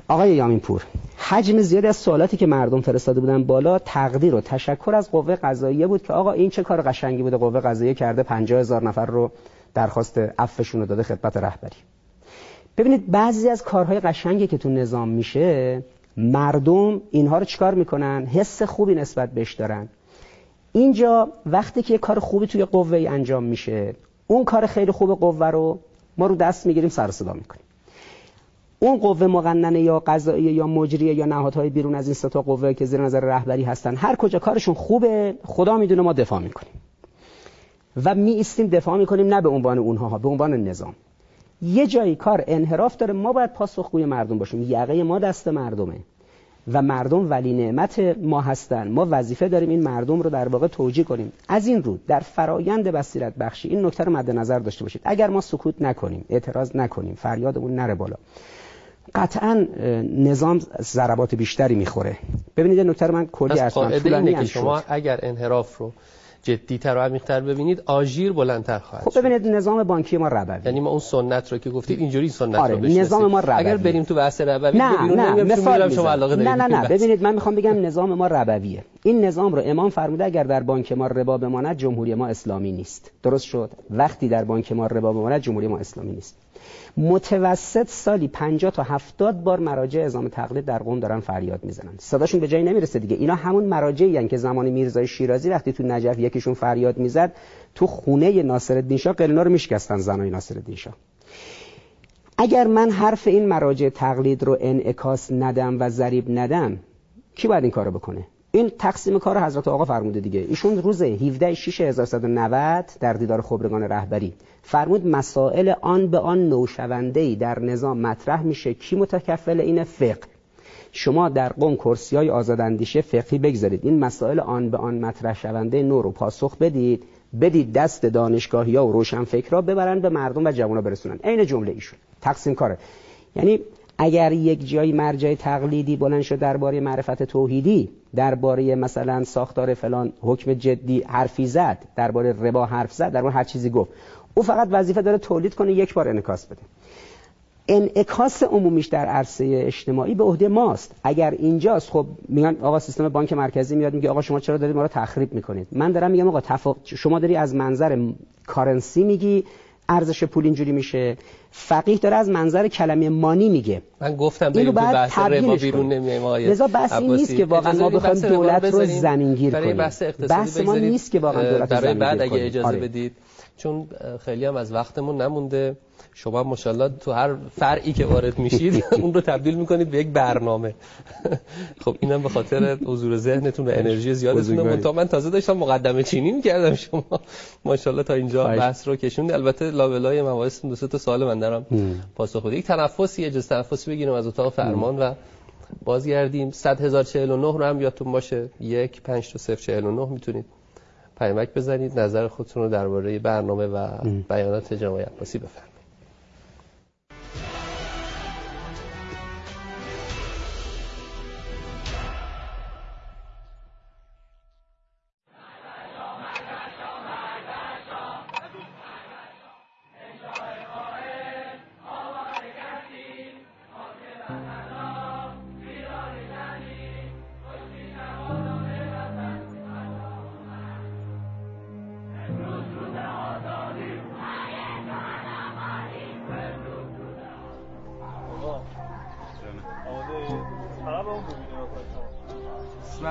آقای یامین پور حجم زیادی از سوالاتی که مردم فرستاده بودن بالا تقدیر و تشکر از قوه قضاییه بود که آقا این چه کار قشنگی بوده قوه قضاییه کرده 50 هزار نفر رو درخواست عفوشون رو داده خدمت رهبری. ببینید بعضی از کارهای قشنگی که تو نظام میشه مردم اینها رو چیکار می‌کنن؟ حس خوبی نسبت بهش دارن. اینجا وقتی که یه کار خوبی توی قوه انجام میشه اون کار خیلی خوب قوه رو ما رو دست می‌گیریم سر صدا می‌کنیم. اون قوه مقننه یا قضاییه یا مجریه یا نهادهای بیرون از این ستا قوه که زیر نظر رهبری هستن هر کجا کارشون خوبه خدا می‌دونه ما دفاع می‌کنیم. و می ایستیم دفاع می‌کنیم نه به عنوان اونها به عنوان نظام. یه جایی کار انحراف داره ما باید پاسخگوی مردم باشیم. یقه ما دست مردمه. و مردم ولی نعمت ما هستن. ما وظیفه داریم این مردم رو در واقع توجیه کنیم. از این رو در فرایند بصیرت بخشی این نکته رو مد نظر داشته باشید. اگر ما سکوت نکنیم اعتراض نکنیم فریادمون نره بالا. قطعا نظام ضربات بیشتری می‌خوره. ببینید نکته من کلی ارز کنم که شما اگر انحراف رو جدیتر و عمیق‌تر ببینید آژیر بلندتر خواهد خب ببینید نظام بانکی ما ربوی. یعنی ما اون سنت رو که گفتید اینجوری سنت آره، رو بشناسید نظام ما ربوی. اگر بریم تو بحث ربوی نه نه مثال شما علاقه نه نه نه ببینید من می‌خوام بگم نظام ما ربویه. این نظام رو امام فرموده اگر در بانک ما ربا بماند جمهوری ما اسلامی نیست. درست شد؟ وقتی در بانک ما ربا بماند جمهوری ما اسلامی نیست. متوسط سالی 50 تا 70 بار مراجع ازام تقلید در قم دارن فریاد می‌زنن. صداشون به جایی نمی‌رسه دیگه. اینا همون مراجعی هن که زمان میرزای شیرازی وقتی تو نجف یکیشون فریاد می‌زد تو خونه ناصرالدین شاه قلینا رو میشکستن زنای ناصرالدین شاه. اگر من حرف این مراجع تقلید رو انعکاس ندم و ضریب ندم کی باید این کارو بکنه؟ این تقسیم کار حضرت آقا فرموده دیگه. ایشون روز 17 6 1190 در دیدار خبرگان رهبری فرمود مسائل آن به آن نوشونده در نظام مطرح میشه. کی متکفل این فقه؟ شما در قم کرسی های آزاداندیشه فقهی بگذارید. این مسائل آن به آن مطرح شونده نو رو پاسخ بدید. بدید دست دانشگاهی ها و روشن را ببرن به مردم و جوان برسونن. عین جمله ایشون. تقسیم کاره. یعنی اگر یک جایی مرجع تقلیدی بلند شد درباره معرفت توحیدی درباره مثلا ساختار فلان حکم جدی حرفی زد درباره ربا حرف زد درباره هر چیزی گفت. او فقط وظیفه داره تولید کنه یک بار انعکاس بده. انعکاس عمومیش در عرصه اجتماعی به عهده ماست. اگر اینجاست خب میگن آقا سیستم بانک مرکزی میاد میگه آقا شما چرا دارید ما رو تخریب می‌کنید؟ من دارم میگم آقا تفا... شما داری از منظر کارنسی میگی ارزش پول اینجوری میشه. فقیه داره از منظر کلمه مانی میگه. من گفتم بریم تو بحث ربا بیرون نمیایم آقای لذا بحث این نیست که واقعا ما بخوایم دولت رو زمینگیر کنیم. بحث, بحث ما نیست که واقعا دولت برای بعد اگه اجازه آره. بدید. چون خیلی هم از وقتمون نمونده. شما ماشاءالله تو هر فرعی که وارد میشید اون رو تبدیل می‌کنید به یک برنامه. خب اینم به خاطر حضور ذهنتون و انرژی زیادتون بود تا من تازه داشتم مقدمه چینی می‌کردم شما. ماشاءالله تا اینجا بحث رو کشوند البته لابلای مباحث دو سه تا سوال من دارم. پاسخ بدید یک تنفسی اجازه تنفسی بگیریم از اتاق فرمان و بازگردیم. 100049 رو هم یادتون باشه. 1 5 تا 049 می‌تونید پیامک بزنید نظر خودتون رو درباره برنامه و بیانات جناب عباسی بفرمایید.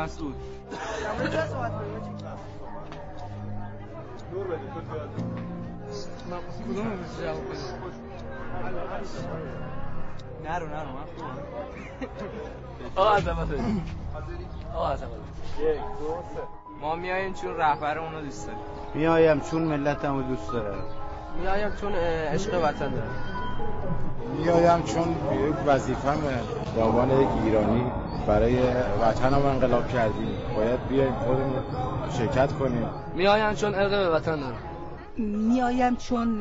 مسعود. دور بده نرو نرو من آقا عظمت آقا عظمت یک دو سه ما میاییم چون رهبر اونو دوست داریم. میایم چون ملتمو دوست دارم. میایم چون عشق وطن دارم میایم چون یک وظیفه‌مه به عنوان یک ایرانی برای وطن هم انقلاب کردیم. باید بیایم خودمون شرکت کنیم. میایم چون عرق به وطن دارم میایم چون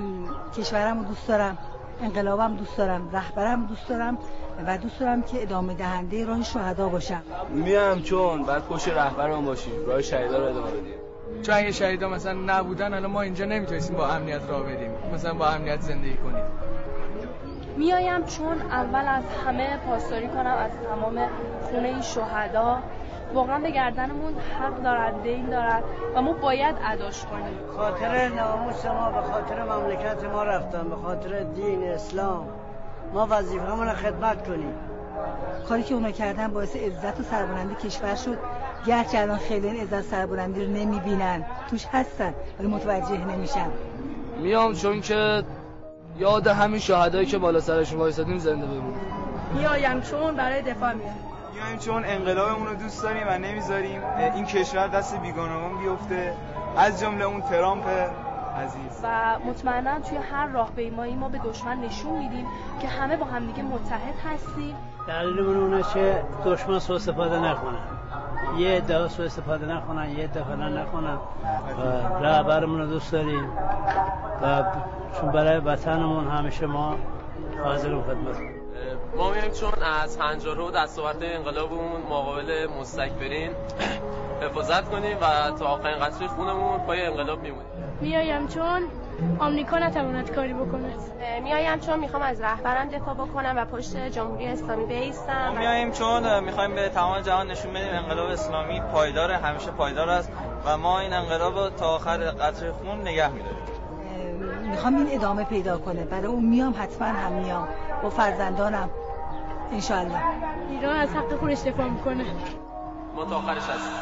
کشورم رو دوست دارم انقلابم دوست دارم رهبرم دوست دارم و دوست دارم که ادامه دهنده راه شهدا باشم. میام چون بعد پشت رهبرم باشیم. راه شهیدا رو ادامه بدیم. چون اگه شهیدا مثلا نبودن الان ما اینجا نمی‌تونستیم با امنیت راه بدیم مثلا با امنیت زندگی کنیم. میایم چون اول از همه پاسداری کنم از تمام خونه شهدا. واقعا به گردنمون حق دارد دین دارد و ما باید اداش کنیم. خاطر ناموس ما به خاطر مملکت ما رفتن به خاطر دین اسلام. ما وظیفه رو خدمت کنیم. کاری که اونا کردن باعث عزت و سربلندی کشور شد. گرچه الان خیلی این عزت سربلندی رو نمی‌بینن. توش هستن ولی متوجه نمیشن. میام چون که یاد همین شهدایی که بالا سرشون وایسادیم زنده بمونیم میایم چون برای دفاع میام میایم چون انقلابمون رو دوست داریم و نمی‌ذاریم این کشور دست بیگانگان بیفته. از جمله اون ترامپ عزیز. و مطمئنا توی هر راه پیمایی ما به دشمن نشون میدیم که همه با همدیگه متحد هستیم. دلیل اونه که دشمن سو استفاده نکنه. یه عده سو استفاده نکنن یه فلان نکنن. و رهبرمون رو دوست داریم. و چون برای وطنمون همیشه ما حاضریم خدمت. ما میایم چون از هنجاره و دستاورد انقلابمون مقابل مستکبرین حفاظت کنیم و تا آخرین قطره خونمون پای انقلاب میمونیم. میایم چون آمریکا نتواند کاری بکنه میایم چون می‌خوام از رهبرم دفاع بکنم و پشت جمهوری اسلامی بیستم. میایم چون می‌خوایم به تمام جهان نشون بدیم انقلاب اسلامی پایدار همیشه پایدار است و ما این انقلاب تا آخر قطره خون نگه میداریم. می‌خوام این ادامه پیدا کنه. برای اون میام حتما هم میام. با فرزندانم. انشالله ایران از حق خودش دفاع می‌کنه. ما تا آخرش هستیم.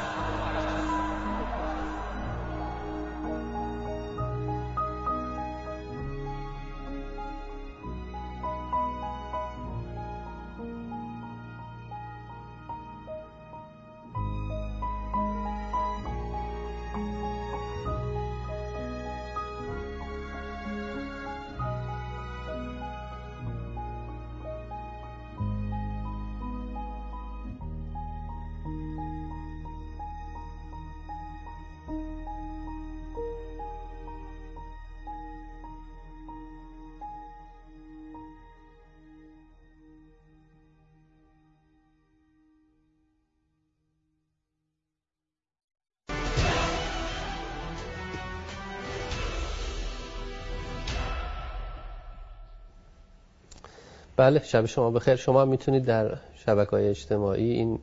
بله شب شما بخیر. شما می‌تونید در شبکه های اجتماعی این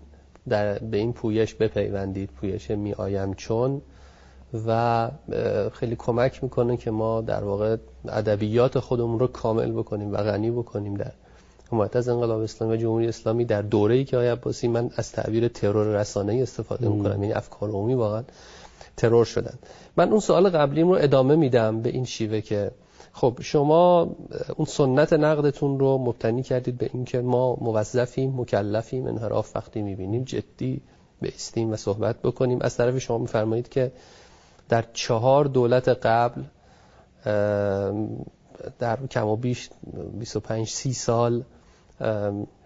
در به این پویش بپیوندید. پویش می آیم چون و خیلی کمک می‌کنه که ما در واقع ادبیات خودمون رو کامل بکنیم و غنی بکنیم در حمایت از انقلاب اسلامی و جمهوری اسلامی در دوره‌ای که آیه عباسی من از تعبیر ترور رسانه‌ای استفاده می‌کنم. یعنی افکار عمومی واقعا ترور شدن. من اون سوال قبلیم رو ادامه میدم به این شیوه که خب شما اون سنت نقدتون رو مبتنی کردید به اینکه ما موظفیم مکلفیم انحراف وقتی می‌بینیم جدی بیستیم و صحبت بکنیم از طرف شما میفرمایید که در چهار دولت قبل در کم و بیش 25 30 سال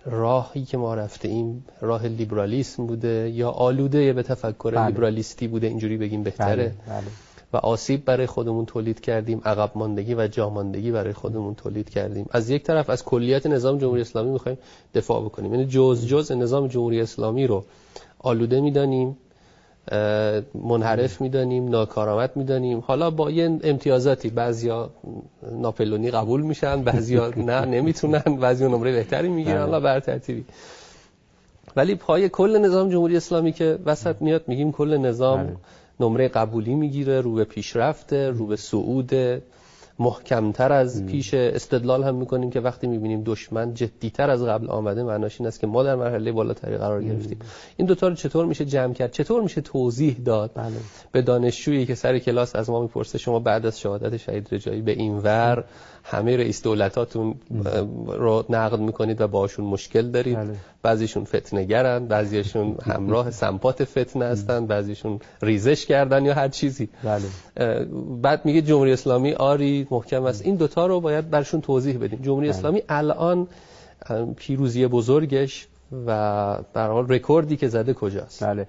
راهی که ما رفته ایم راه لیبرالیسم بوده یا آلوده به تفکر بله. لیبرالیستی بوده اینجوری بگیم بهتره بله. بله. و آسیب برای خودمون تولید کردیم عقب ماندگی و جاماندگی برای خودمون تولید کردیم از یک طرف از کلیت نظام جمهوری اسلامی می‌خوایم دفاع بکنیم یعنی جز جز نظام جمهوری اسلامی رو آلوده می‌دانیم منحرف می‌دانیم ناکارآمد می‌دانیم حالا با یه امتیازاتی بعضیا ناپلونی قبول میشن بعضیا نه نمی‌تونن بعضیا نمره بهتری می‌گیرن بله. حالا بر ترتیبی ولی پای کل نظام جمهوری اسلامی که وسط میاد میگیم کل نظام بله. نمره قبولی می‌گیره رو به پیشرفته رو به صعود محکمتر از پیش استدلال هم می‌کنیم که وقتی می‌بینیم دشمن جدیتر از قبل آمده معناش این است که ما در مرحله بالاتری قرار گرفتیم. این دوتا رو چطور میشه جمع کرد؟ چطور میشه توضیح داد؟ بله. به دانشجویی که سر کلاس از ما می‌پرسه شما بعد از شهادت شهید رجایی به این ور همه رئیس دولتاتون رو نقد می‌کنید و باشون مشکل دارید. بله. بعضیشون فتنگرن بعضیشون همراه سمپات فتنه هستن بعضیشون ریزش کردن یا هر چیزی. بله. بعد میگه جمهوری اسلامی آری محکم است. این دوتا رو باید برشون توضیح بدیم. جمهوری بله. اسلامی الان پیروزی بزرگش و حال رکوردی که زده کجاست. بله.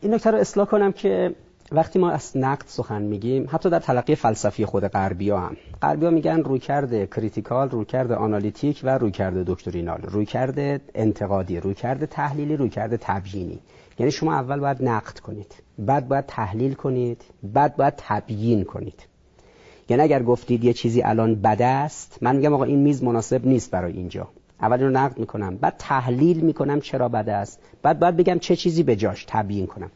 این نکته رو اصلاح کنم که وقتی ما از نقد سخن میگیم حتی در تلقی فلسفی خود غربی هم. غربی ها میگن رویکرد critical رویکرد analytic و رویکرد doctrinal. رویکرد انتقادی رویکرد تحلیلی رویکرد تبیینی. یعنی شما اول باید نقد کنید بعد باید تحلیل کنید بعد باید تبیین کنید. یعنی اگر گفتید یه چیزی الان بده است من میگم آقا این میز مناسب نیست برای اینجا. اول رو نقد می‌کنم بعد تحلیل می‌کنم چرا بده است بعد باید بگم چه چیزی به جاش تبیین کنم.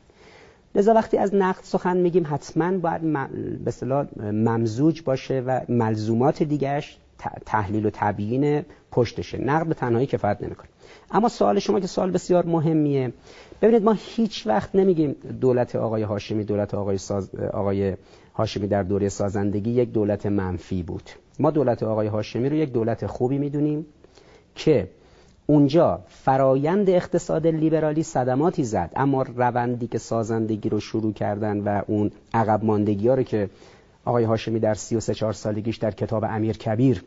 لذا وقتی از نقد سخن میگیم حتما باید به اصطلاح ممزوج باشه و ملزومات دیگرش تحلیل و تبیین پشتشه. نقد به تنهایی کفایت نمی‌کنه. اما سوال شما که سوال بسیار مهمیه. ببینید ما هیچ وقت نمیگیم دولت آقای هاشمی دولت آقای, ساز... آقای هاشمی در دوره سازندگی یک دولت منفی بود. ما دولت آقای هاشمی رو یک دولت خوبی می‌دونیم که اونجا فرایند اقتصاد لیبرالی صدماتی زد اما روندی که سازندگی رو شروع کردن و اون عقب ماندگی رو که آقای هاشمی در 33 4 سالگیش در کتاب امیر کبیر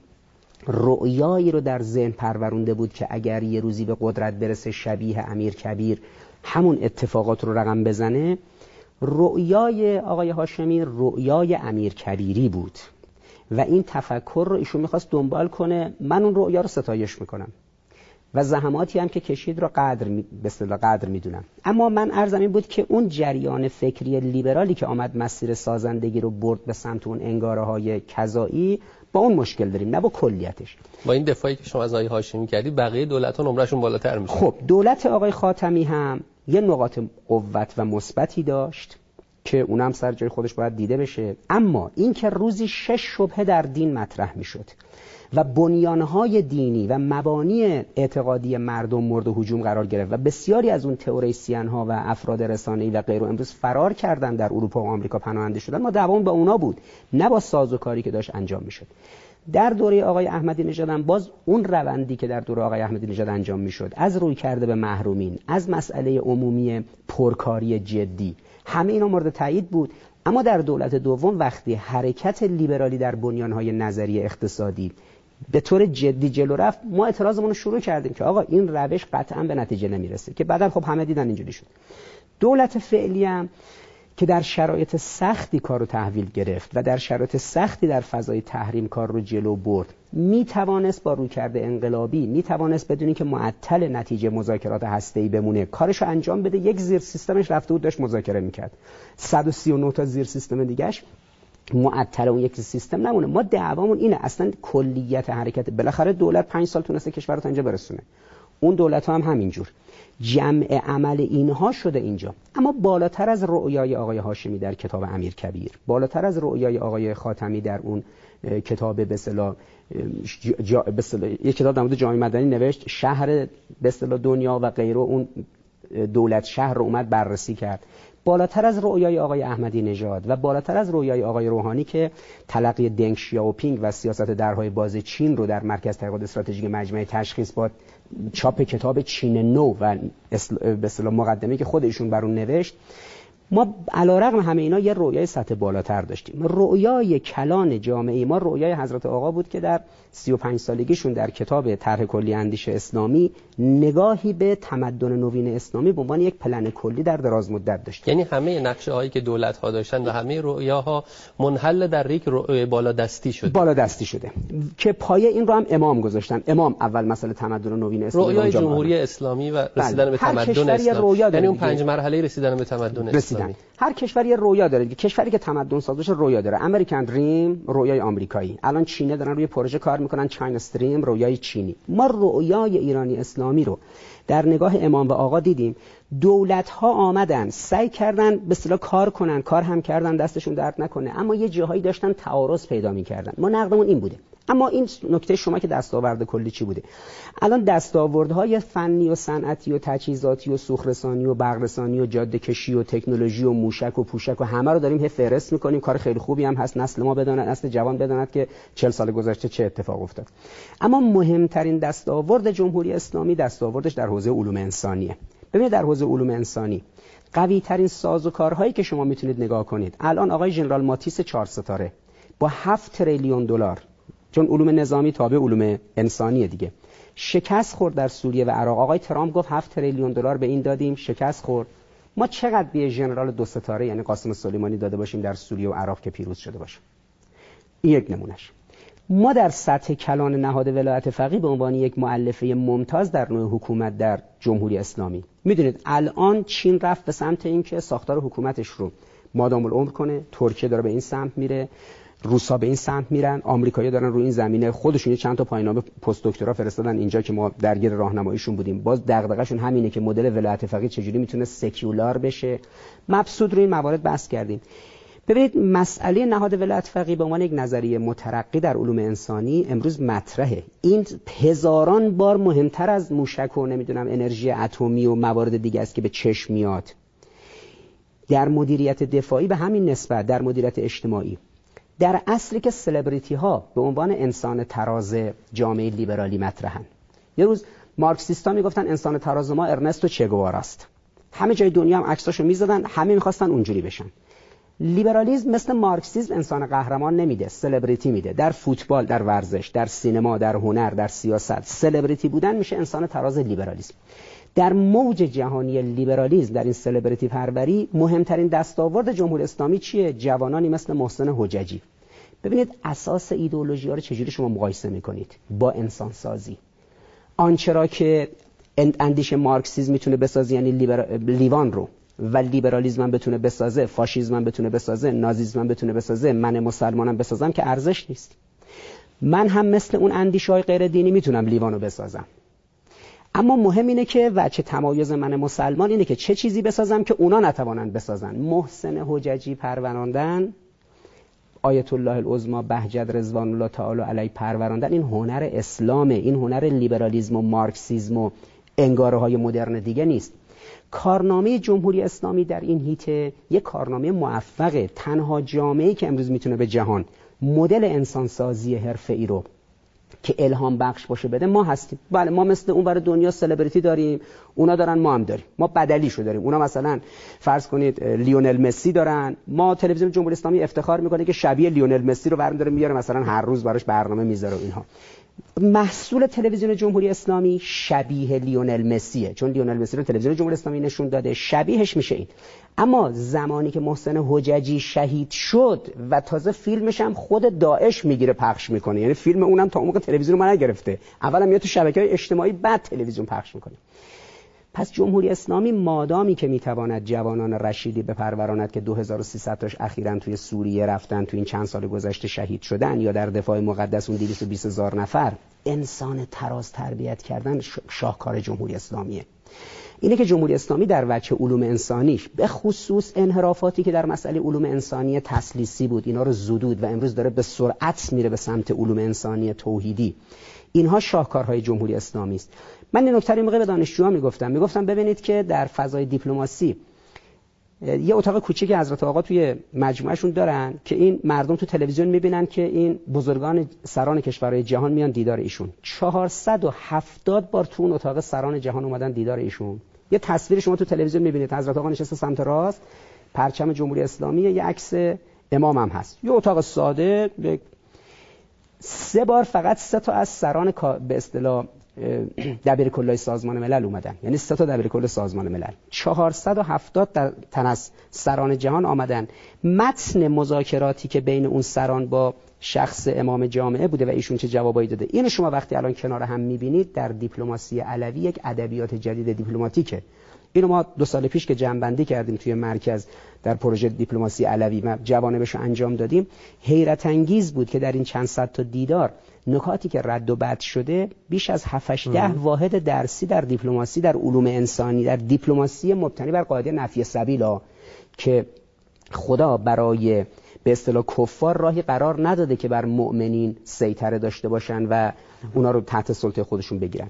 رؤیایی رو در ذهن پرورونده بود که اگر یه روزی به قدرت برسه شبیه امیر کبیر همون اتفاقات رو رقم بزنه رؤیای آقای هاشمی رؤیای امیر کبیری بود. و این تفکر رو ایشون می‌خواست دنبال کنه من اون رؤیا رو ستایش می‌کنم. و زحماتی هم که کشید رو قدر به قدر می‌دونم. اما من ارزم این بود که اون جریان فکری لیبرالی که آمد مسیر سازندگی رو برد به سمت اون انگاره های کذایی با اون مشکل داریم نه با کلیتش. با این دفاعی که شما از آقای هاشمی کردی بقیه دولت ها نمرهشون بالاتر میشه خب دولت آقای خاتمی هم یه نقاط قوت و مثبتی داشت. که اونم سر جای خودش باید دیده بشه. اما این که روزی شش شبهه در دین مطرح می‌شد و بنیانهای دینی و مبانی اعتقادی مردم مورد هجوم قرار گرفت و بسیاری از اون تئوریسین ها و افراد رسانه‌ای و غیره امروز فرار کردن در اروپا و آمریکا پناهنده شدن ما دوام با اونا بود نه با ساز و کاری که داشت انجام می‌شد. در دوره آقای احمدی نژاد باز اون روندی که در دوره آقای احمدی نژاد انجام می‌شد از روی کرده به محرومین از مسئله عمومی پرکاری جدی همه اینا مورد تایید بود. اما در دولت دوم وقتی حرکت لیبرالی در بنیانهای نظری اقتصادی به طور جدی جلو رفت ما اعتراضمون رو شروع کردیم که آقا این روش قطعا به نتیجه نمی‌رسه. که بعدا خب همه دیدن اینجوری شد. دولت فعلی هم که در شرایط سختی کار رو تحویل گرفت و در شرایط سختی در فضای تحریم کار رو جلو برد می توانست با رویکرد انقلابی می توانست بدونی که معطل نتیجه مذاکرات هسته‌ای بمونه. کارش انجام بده. یک زیر سیستمش رفته بود داشت مذاکره می‌کرد. 139 تا زیر سیستم دیگهش معطل اون یک سیستم نمونه. ما دعوامون اینه. اصلا کلیت حرکت. بالاخره دولت پنج سال تونسته کشور رو تا اینجا برسونه. اون دولت ها هم همینجور. جمع عمل اینها شده اینجا. اما بالاتر از رؤیای آقای هاشمی در کتاب امیر کبیر بالاتر از رؤیای آقای خاتمی در اون کتاب به اصطلاح یک کتاب در مورد جامعه مدنی نوشت شهر به دنیا و غیره اون دولت شهر رو اومد بررسی کرد. بالاتر از رؤیای آقای احمدی نژاد و بالاتر از رؤیای آقای روحانی که تلقی دنگ شیاوپینگ و سیاست درهای باز چین رو در مرکز تحقیقات استراتژیک مجمع تشخیص با چاپ کتاب چین نو و به اصطلاح مقدمه که خودشون بر اون نوشت. ما علیرغم همه اینا یه رویای سطح بالاتر داشتیم. رویای کلان جامعه ما رویای حضرت آقا بود که در 35 سالگیشون در کتاب طرح کلی اندیش اسلامی نگاهی به تمدن نوین اسلامی به عنوان یک پلن کلی در دراز مدت داشت. یعنی همه نقشه هایی که دولت ها داشتن و همه رویاها منحل در یک رویای بالا دستی شده. بالا دستی شده. که پایه این رو هم امام گذاشتن. امام اول مسئله تمدن نوین اسلامی رویای جمهوری اسلامی و رسیدن بله. به تمدن اسلامی. یعنی اون پنج مرحله رسیدن به تمدن اسلامی. هر کشوری رویا داره کشوری که تمدن ساز بشه رویا داره. امریکن دریم رویای آمریکایی. الان چینه دارن روی پروژه کار می‌کنن. چاین استریم رویای چینی. ما رویای ایرانی اسلامی رو. در نگاه امام و آقا دیدیم دولت ها آمدن سعی کردن به اصطلاح کار کنن کار هم کردن دستشون درد نکنه اما یه جاهایی داشتن تعارض پیدا می‌کردن. ما نقدمون این بوده. اما این نکته شما که دستاورد کلی چی بوده؟ الان دستاوردهای فنی و صنعتی و تجهیزاتی و سوخرسانی و برقرسانی و جاده کشی و تکنولوژی و موشک و پوشک و همه رو داریم فهرست می‌کنیم. کار خیلی خوبی هم هست. نسل ما بداند نسل جوان بداند که 40 سال گذشته چه اتفاق افتاد. اما مهمترین دستاورد جمهوری اسلامی دستاوردش در حوزه علوم انسانیه. ببینید در حوزه علوم انسانی قوی ترین سازوکارهایی که شما می‌تونید نگاه کنید. الان آقای ژنرال ماتیس چهار ستاره با 7 تریلیون دلار چون علوم نظامی تابع علوم انسانیه دیگه. شکست خورد در سوریه و عراق. آقای ترامپ گفت 7 تریلیون دلار به این دادیم شکست خورد. ما چقدر به ژنرال دو ستاره یعنی قاسم سلیمانی داده باشیم در سوریه و عراق که پیروز شده باشه؟ این یک نمونهش. ما در سطح کلان نهاد ولایت فقیه به عنوان یک معلفه ممتاز در نوع حکومت در جمهوری اسلامی. می‌دونید الان چین رفت به سمت اینکه ساختار حکومتش رو مادام العمر کنه. ترکیه داره به این سمت میره. روسا به این سمت میرن. آمریکایی‌ها دارن روی این زمینه خودشون چند تا پایانامه پست دکترا فرستادن اینجا که ما درگیر راهنماییشون بودیم. باز دغدغه‌شون همینه که مدل ولایت فقیه چجوری می‌تونه سکیولار بشه. مبسوط روی این موارد بحث کردیم. ببینید مسئله نهاد ولایت فقیه به عنوان یک نظریه مترقی در علوم انسانی امروز مطرحه. این هزاران بار مهمتر از موشک و نمی‌دونم انرژی اتمی و موارد دیگه است که به چشم میاد. در مدیریت دفاعی به همین نسبت در مدیریت اجتماعی. در عصری که سلبریتی ها به عنوان انسان تراز جامعه لیبرالی مطرحن. یه روز مارکسیستا می‌گفتن انسان تراز ما ارنستو چگوواراست همه جای دنیا هم عکساشو می‌زدن همه می‌خواستن اونجوری بشن. لیبرالیزم مثل مارکسیسم انسان قهرمان نمیده سلبریتی میده. در فوتبال در ورزش در سینما در هنر در سیاست سلبریتی بودن میشه انسان تراز لیبرالیسم. در موج جهانی لیبرالیزم در این سلبریتی پروری مهمترین دستاورد جمهوری اسلامی چیه؟ جوانانی مثل محسن حججی. ببینید اساس ایدئولوژی ها رو چجوری شما مقایسه می‌کنید؟ با انسان سازی آنچه را که اندیشه مارکسیزم می‌تونه بسازه یعنی لیوان رو. و لیبرالیزم هم بتونه بسازه فاشیزم هم بتونه بسازه نازیسم هم بتونه بسازه من مسلمانم بسازم که ارزش نیست. من هم مثل اون اندیشه های غیر دینی می‌تونم لیوانو بسازم. اما مهم اینه که وچه تمایز من مسلمان اینه که چه چیزی بسازم که اونا نتوانند بسازن. محسن حججی پروراندن. آیت الله العظما بهجت رضوان الله تعالی علی پروراندن. این هنر اسلامه. این هنر لیبرالیزم و مارکسیزم و انگاره های مدرن دیگه نیست. کارنامه جمهوری اسلامی در این هیته یک کارنامه موفقه. تنها جامعه که امروز می‌تونه به جهان مدل انسانسازی حرفه ای رو که الهام بخش باشه بده ما هستیم. بله ما مثل اون برای دنیا سلبریتی داریم اونا دارن ما هم داریم. ما بدلیشو داریم. اونا مثلا فرض کنید لیونل مسی دارن. ما تلویزیون جمهوری اسلامی افتخار می‌کنه که شبیه لیونل مسی رو برمی داره میاره مثلا هر روز براش برنامه می‌ذاره اینها. محصول تلویزیون جمهوری اسلامی شبیه لیونل مسیه. چون لیونل مسی رو تلویزیون جمهوری اسلامی نشون داده شبیهش میشه این. اما زمانی که محسن حججی شهید شد و تازه فیلمش هم خود داعش می‌گیره پخش می‌کنه. یعنی فیلم اونم تا موقع تلویزیون ما نگرفته اولا میاد تو شبکه های اجتماعی بعد تلویزیون پخش می‌کنه. پس جمهوری اسلامی مادامی که می‌تواند جوانان رشیدی بپروراند که 2300 تاش اخیرا توی سوریه رفتن توی این چند سال گذشته شهید شدن یا در دفاع مقدس اون 220 هزار نفر انسان تراز تربیت کردن شاهکار جمهوری اسلامیه. اینه که جمهوری اسلامی در وجه علوم انسانیش به خصوص انحرافاتی که در مسئله علوم انسانی تسلیسی بود اینا رو زدود و امروز داره به سرعت میره به سمت علوم انسانی توحیدی. اینها شاهکارهای جمهوری اسلامی است. من این نکته موقع به دانشجوها می‌گفتم. می‌گفتم ببینید که در فضای دیپلماسی یه اتاق کوچیک حضرت آقا توی مجموعهشون دارن که این مردم تو تلویزیون می‌بینن که این بزرگان سران کشورهای جهان میان دیدار ایشون. 470 بار تو اون اتاق سران جهان اومدن دیدار ایشون. یه تصویر شما تو تلویزیون می‌بینید. حضرت آقا نشسته سمت راست. پرچم جمهوری اسلامی یه عکس امام هم هست. یه اتاق ساده. سه بار فقط سه تا از سران به اصطلاح دبیر کلای سازمان ملل اومدن. یعنی سه تا دبیر کل سازمان ملل. 470 تن از سران جهان آمدن. متن مذاکراتی که بین اون سران با شخص امام جامعه بوده و ایشون چه جوابایی داده. اینو شما وقتی الان کنار هم می‌بینید در دیپلماسی علوی یک ادبیات جدید دیپلماتیکه. اینو ما دو سال پیش که جنبندی کردیم توی مرکز در پروژه دیپلماسی علوی و جوانبش رو انجام دادیم حیرت انگیز بود که در این چند صد تا دیدار نکاتی که رد و بد شده بیش از 7 ده واحد درسی در دیپلماسی در علوم انسانی در دیپلماسی مبتنی بر قاعده نفی سبیلا که خدا برای به اصطلاح کفار راهی قرار نداده که بر مؤمنین سیطره داشته باشن و اونا رو تحت سلطه خودشون بگیرن.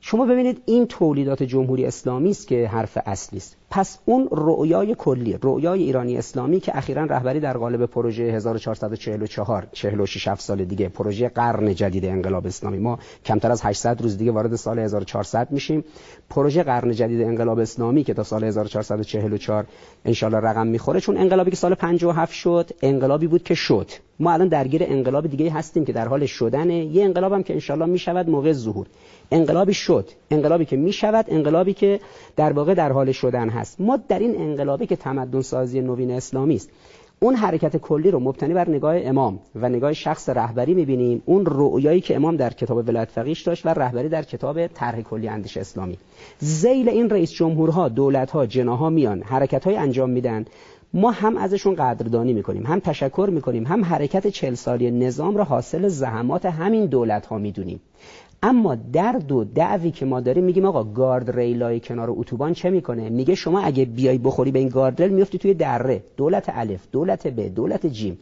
شما ببینید این تولیدات جمهوری اسلامی است که حرف اصلی است. پس اون رؤیای کلی رؤیای ایرانی اسلامی که اخیرا رهبری در قالب پروژه 1444 46 سال دیگه پروژه قرن جدید انقلاب اسلامی. ما کمتر از 800 روز دیگه وارد سال 1400 میشیم. پروژه قرن جدید انقلاب اسلامی که تا سال 1444 انشالله رقم می‌خوره. چون انقلابی که سال 57 شد انقلابی بود که شد. ما الان درگیر انقلاب دیگه هستیم که در حال شدنه. یه انقلاب هم که انشالله می‌شود موقع ظهور. انقلابی شد. انقلابی که می‌شود انقلابی که در واقع در حال شدن هست. ما در این انقلابی که تمدن سازی نوین اسلامی است اون حرکت کلی رو مبتنی بر نگاه امام و نگاه شخص رهبری می‌بینیم. اون رؤیایی که امام در کتاب ولایت فقیش داشت و رهبری در کتاب طرح کلی اندیش اسلامی. زیل این رئیس جمهورها دولتها جناها میان حرکت های انجام میدن. ما هم ازشون قدردانی می‌کنیم هم تشکر می‌کنیم هم حرکت چل سالی نظام را حاصل زحمات همین دولت ها می‌دونیم. اما در دو دعوی که ما داریم میگیم آقا گارد ریلای کنار اتوبان چه می‌کنه؟ میگه شما اگه بیای بخوری به این گارد ریل میفتی توی دره. دولت الف دولت ب دولت جیم.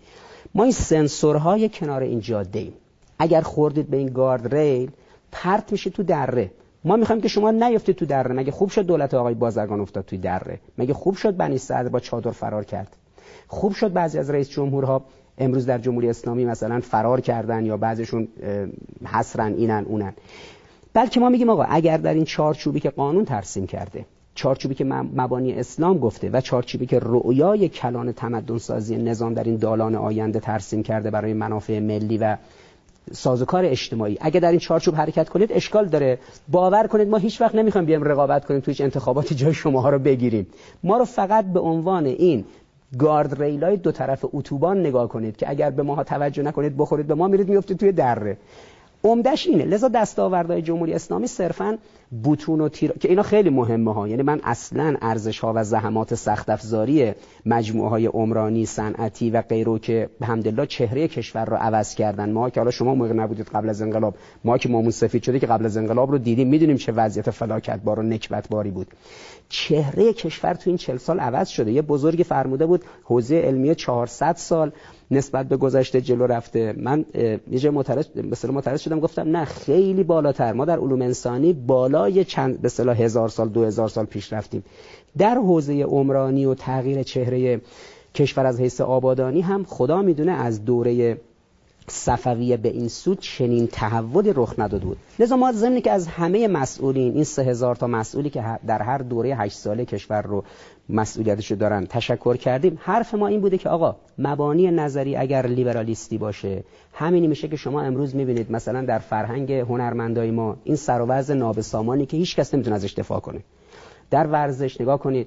ما این سنسورهای کنار این جاده ایم. اگر خوردید به این گارد ریل پرت میشه تو دره. ما می‌خوایم که شما نیفتید تو دره. مگه خوب شد دولت آقای بازرگان افتاد توی دره؟ مگه خوب شد بنی صدر با چادر فرار کرد؟ خوب شد بعضی از رئیس جمهورها امروز در جمهوری اسلامی مثلا فرار کردن یا بعضشون حسرن اینن اونن. بلکه ما میگیم آقا اگر در این چارچوبی که قانون ترسیم کرده چارچوبی که مبانی اسلام گفته و چارچوبی که رؤیای کلان تمدن سازی نظام در این دالان آینده ترسیم کرده برای منافع ملی و سازوکار اجتماعی اگر در این چارچوب حرکت کنید اشکال داره. باور کنید ما هیچ وقت نمی‌خوایم بیایم رقابت کنیم تو هیچ انتخاباتی جای شماها رو بگیریم. ما رو فقط به عنوان این گارد ریلای دو طرف اتوبان نگاه کنید که اگر به ماها توجه نکنید بخورید به ما میرید میفتید توی دره. عمدش اینه. لذا دستاوردهای جمهوری اسلامی صرفا بوتون و تیر که اینا خیلی مهمه ها. یعنی من اصلا ارزش ها و زحمات سخت افزاری مجموعه های عمرانی صنعتی و غیره که به همدلله چهره کشور رو عوض کردن. ما که حالا شما موقع نبودید قبل از انقلاب ما که مامون سفید شده که قبل از انقلاب رو دیدیم می‌دونیم چه وضعیت فلاکت بار و نکبت باری بود. چهره کشور تو این چل سال عوض شده. یه بزرگی فرموده بود حوزه علمی 400 سال. نسبت به گذشته جلو رفته. من یه جای معترض مثلا معترض شدم گفتم نه خیلی بالاتر. ما در علوم انسانی بالای چند به اصطلاح هزار سال دو هزار سال پیش رفتیم. در حوزه عمرانی و تغییر چهره کشور از حیث آبادانی هم خدا می‌دونه از دوره صفویه به این سود چنین تحولی رخ نداده بود. لذا ما ضمنی که از همه مسئولین این سه هزار تا مسئولی که در هر دوره هشت ساله کشور رو مسئولیتش رو دارن تشکر کردیم حرف ما این بوده که آقا مبانی نظری اگر لیبرالیستی باشه همینی میشه که شما امروز می‌بینید مثلا در فرهنگ هنرمندای ما این سر و نابسامانی که هیچ کس نمی‌تونه ازش دفاع کنه. در ورزش نگاه کنید.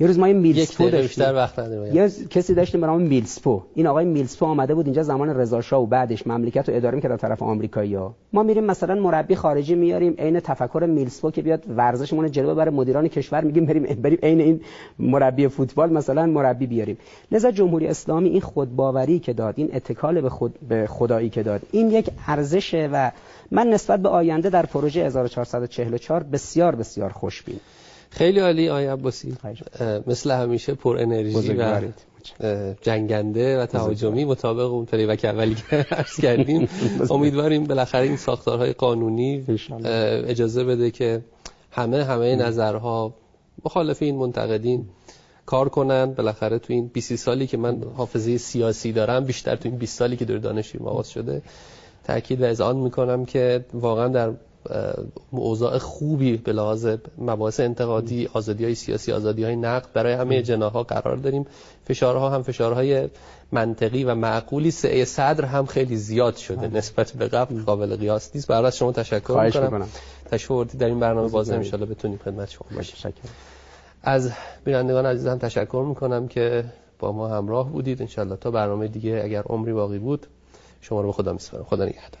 یه روز ما این میلسپو داشتیم. وقت یه کسی داشتیم به نام میلسپو این آقای میلسپو آمده بود اینجا زمان رضا و بعدش مملکت رو اداره می‌کرد طرف آمریکایی‌ها. ما میریم مثلا مربی خارجی میاریم عین تفکر میلسپو که بیاد ورزشمون جلو ببره مدیران کشور میگیم بریم بریم عین این مربی فوتبال مثلا مربی بیاریم. لذا جمهوری اسلامی این خودباوری که داد این اتکال به خود به خدایی که داد این یک ارزشه و من نسبت به آینده در پروژه 1444 بسیار بسیار خوشبین. خیلی عالی آقای عباسی. مثل همیشه پر انرژی و جنگنده و تهاجمی مطابق اون و که اولی که عرض کردیم. امیدواریم بالاخره این ساختارهای قانونی اجازه بده که همه همه نظرها مخالفین منتقدین کار کنن. بالاخره تو این 20 سالی که من حافظه سیاسی دارم بیشتر تو این 20 سالی که در دانشجویی آغاز شده تاکید و اذعان می‌کنم که واقعا در اوضاع خوبی به لحاظ مباحث انتقادی آزادی های سیاسی آزادی های نقد برای همه جناها قرار داریم. فشارها هم فشارهای منطقی و معقولی. سعی صدر هم خیلی زیاد شده نسبت به قبل. قابل قیاس نیست. برای از شما تشکر می‌کنم. تشکر در این برنامه باز ان بتونیم خدمت شما باشیم. از بینندگان عزیزم تشکر می‌کنم که با ما همراه بودید. ان تا برنامه دیگه اگر عمری باقی بود شما رو به خدا میسپارم. خدا نگهدار.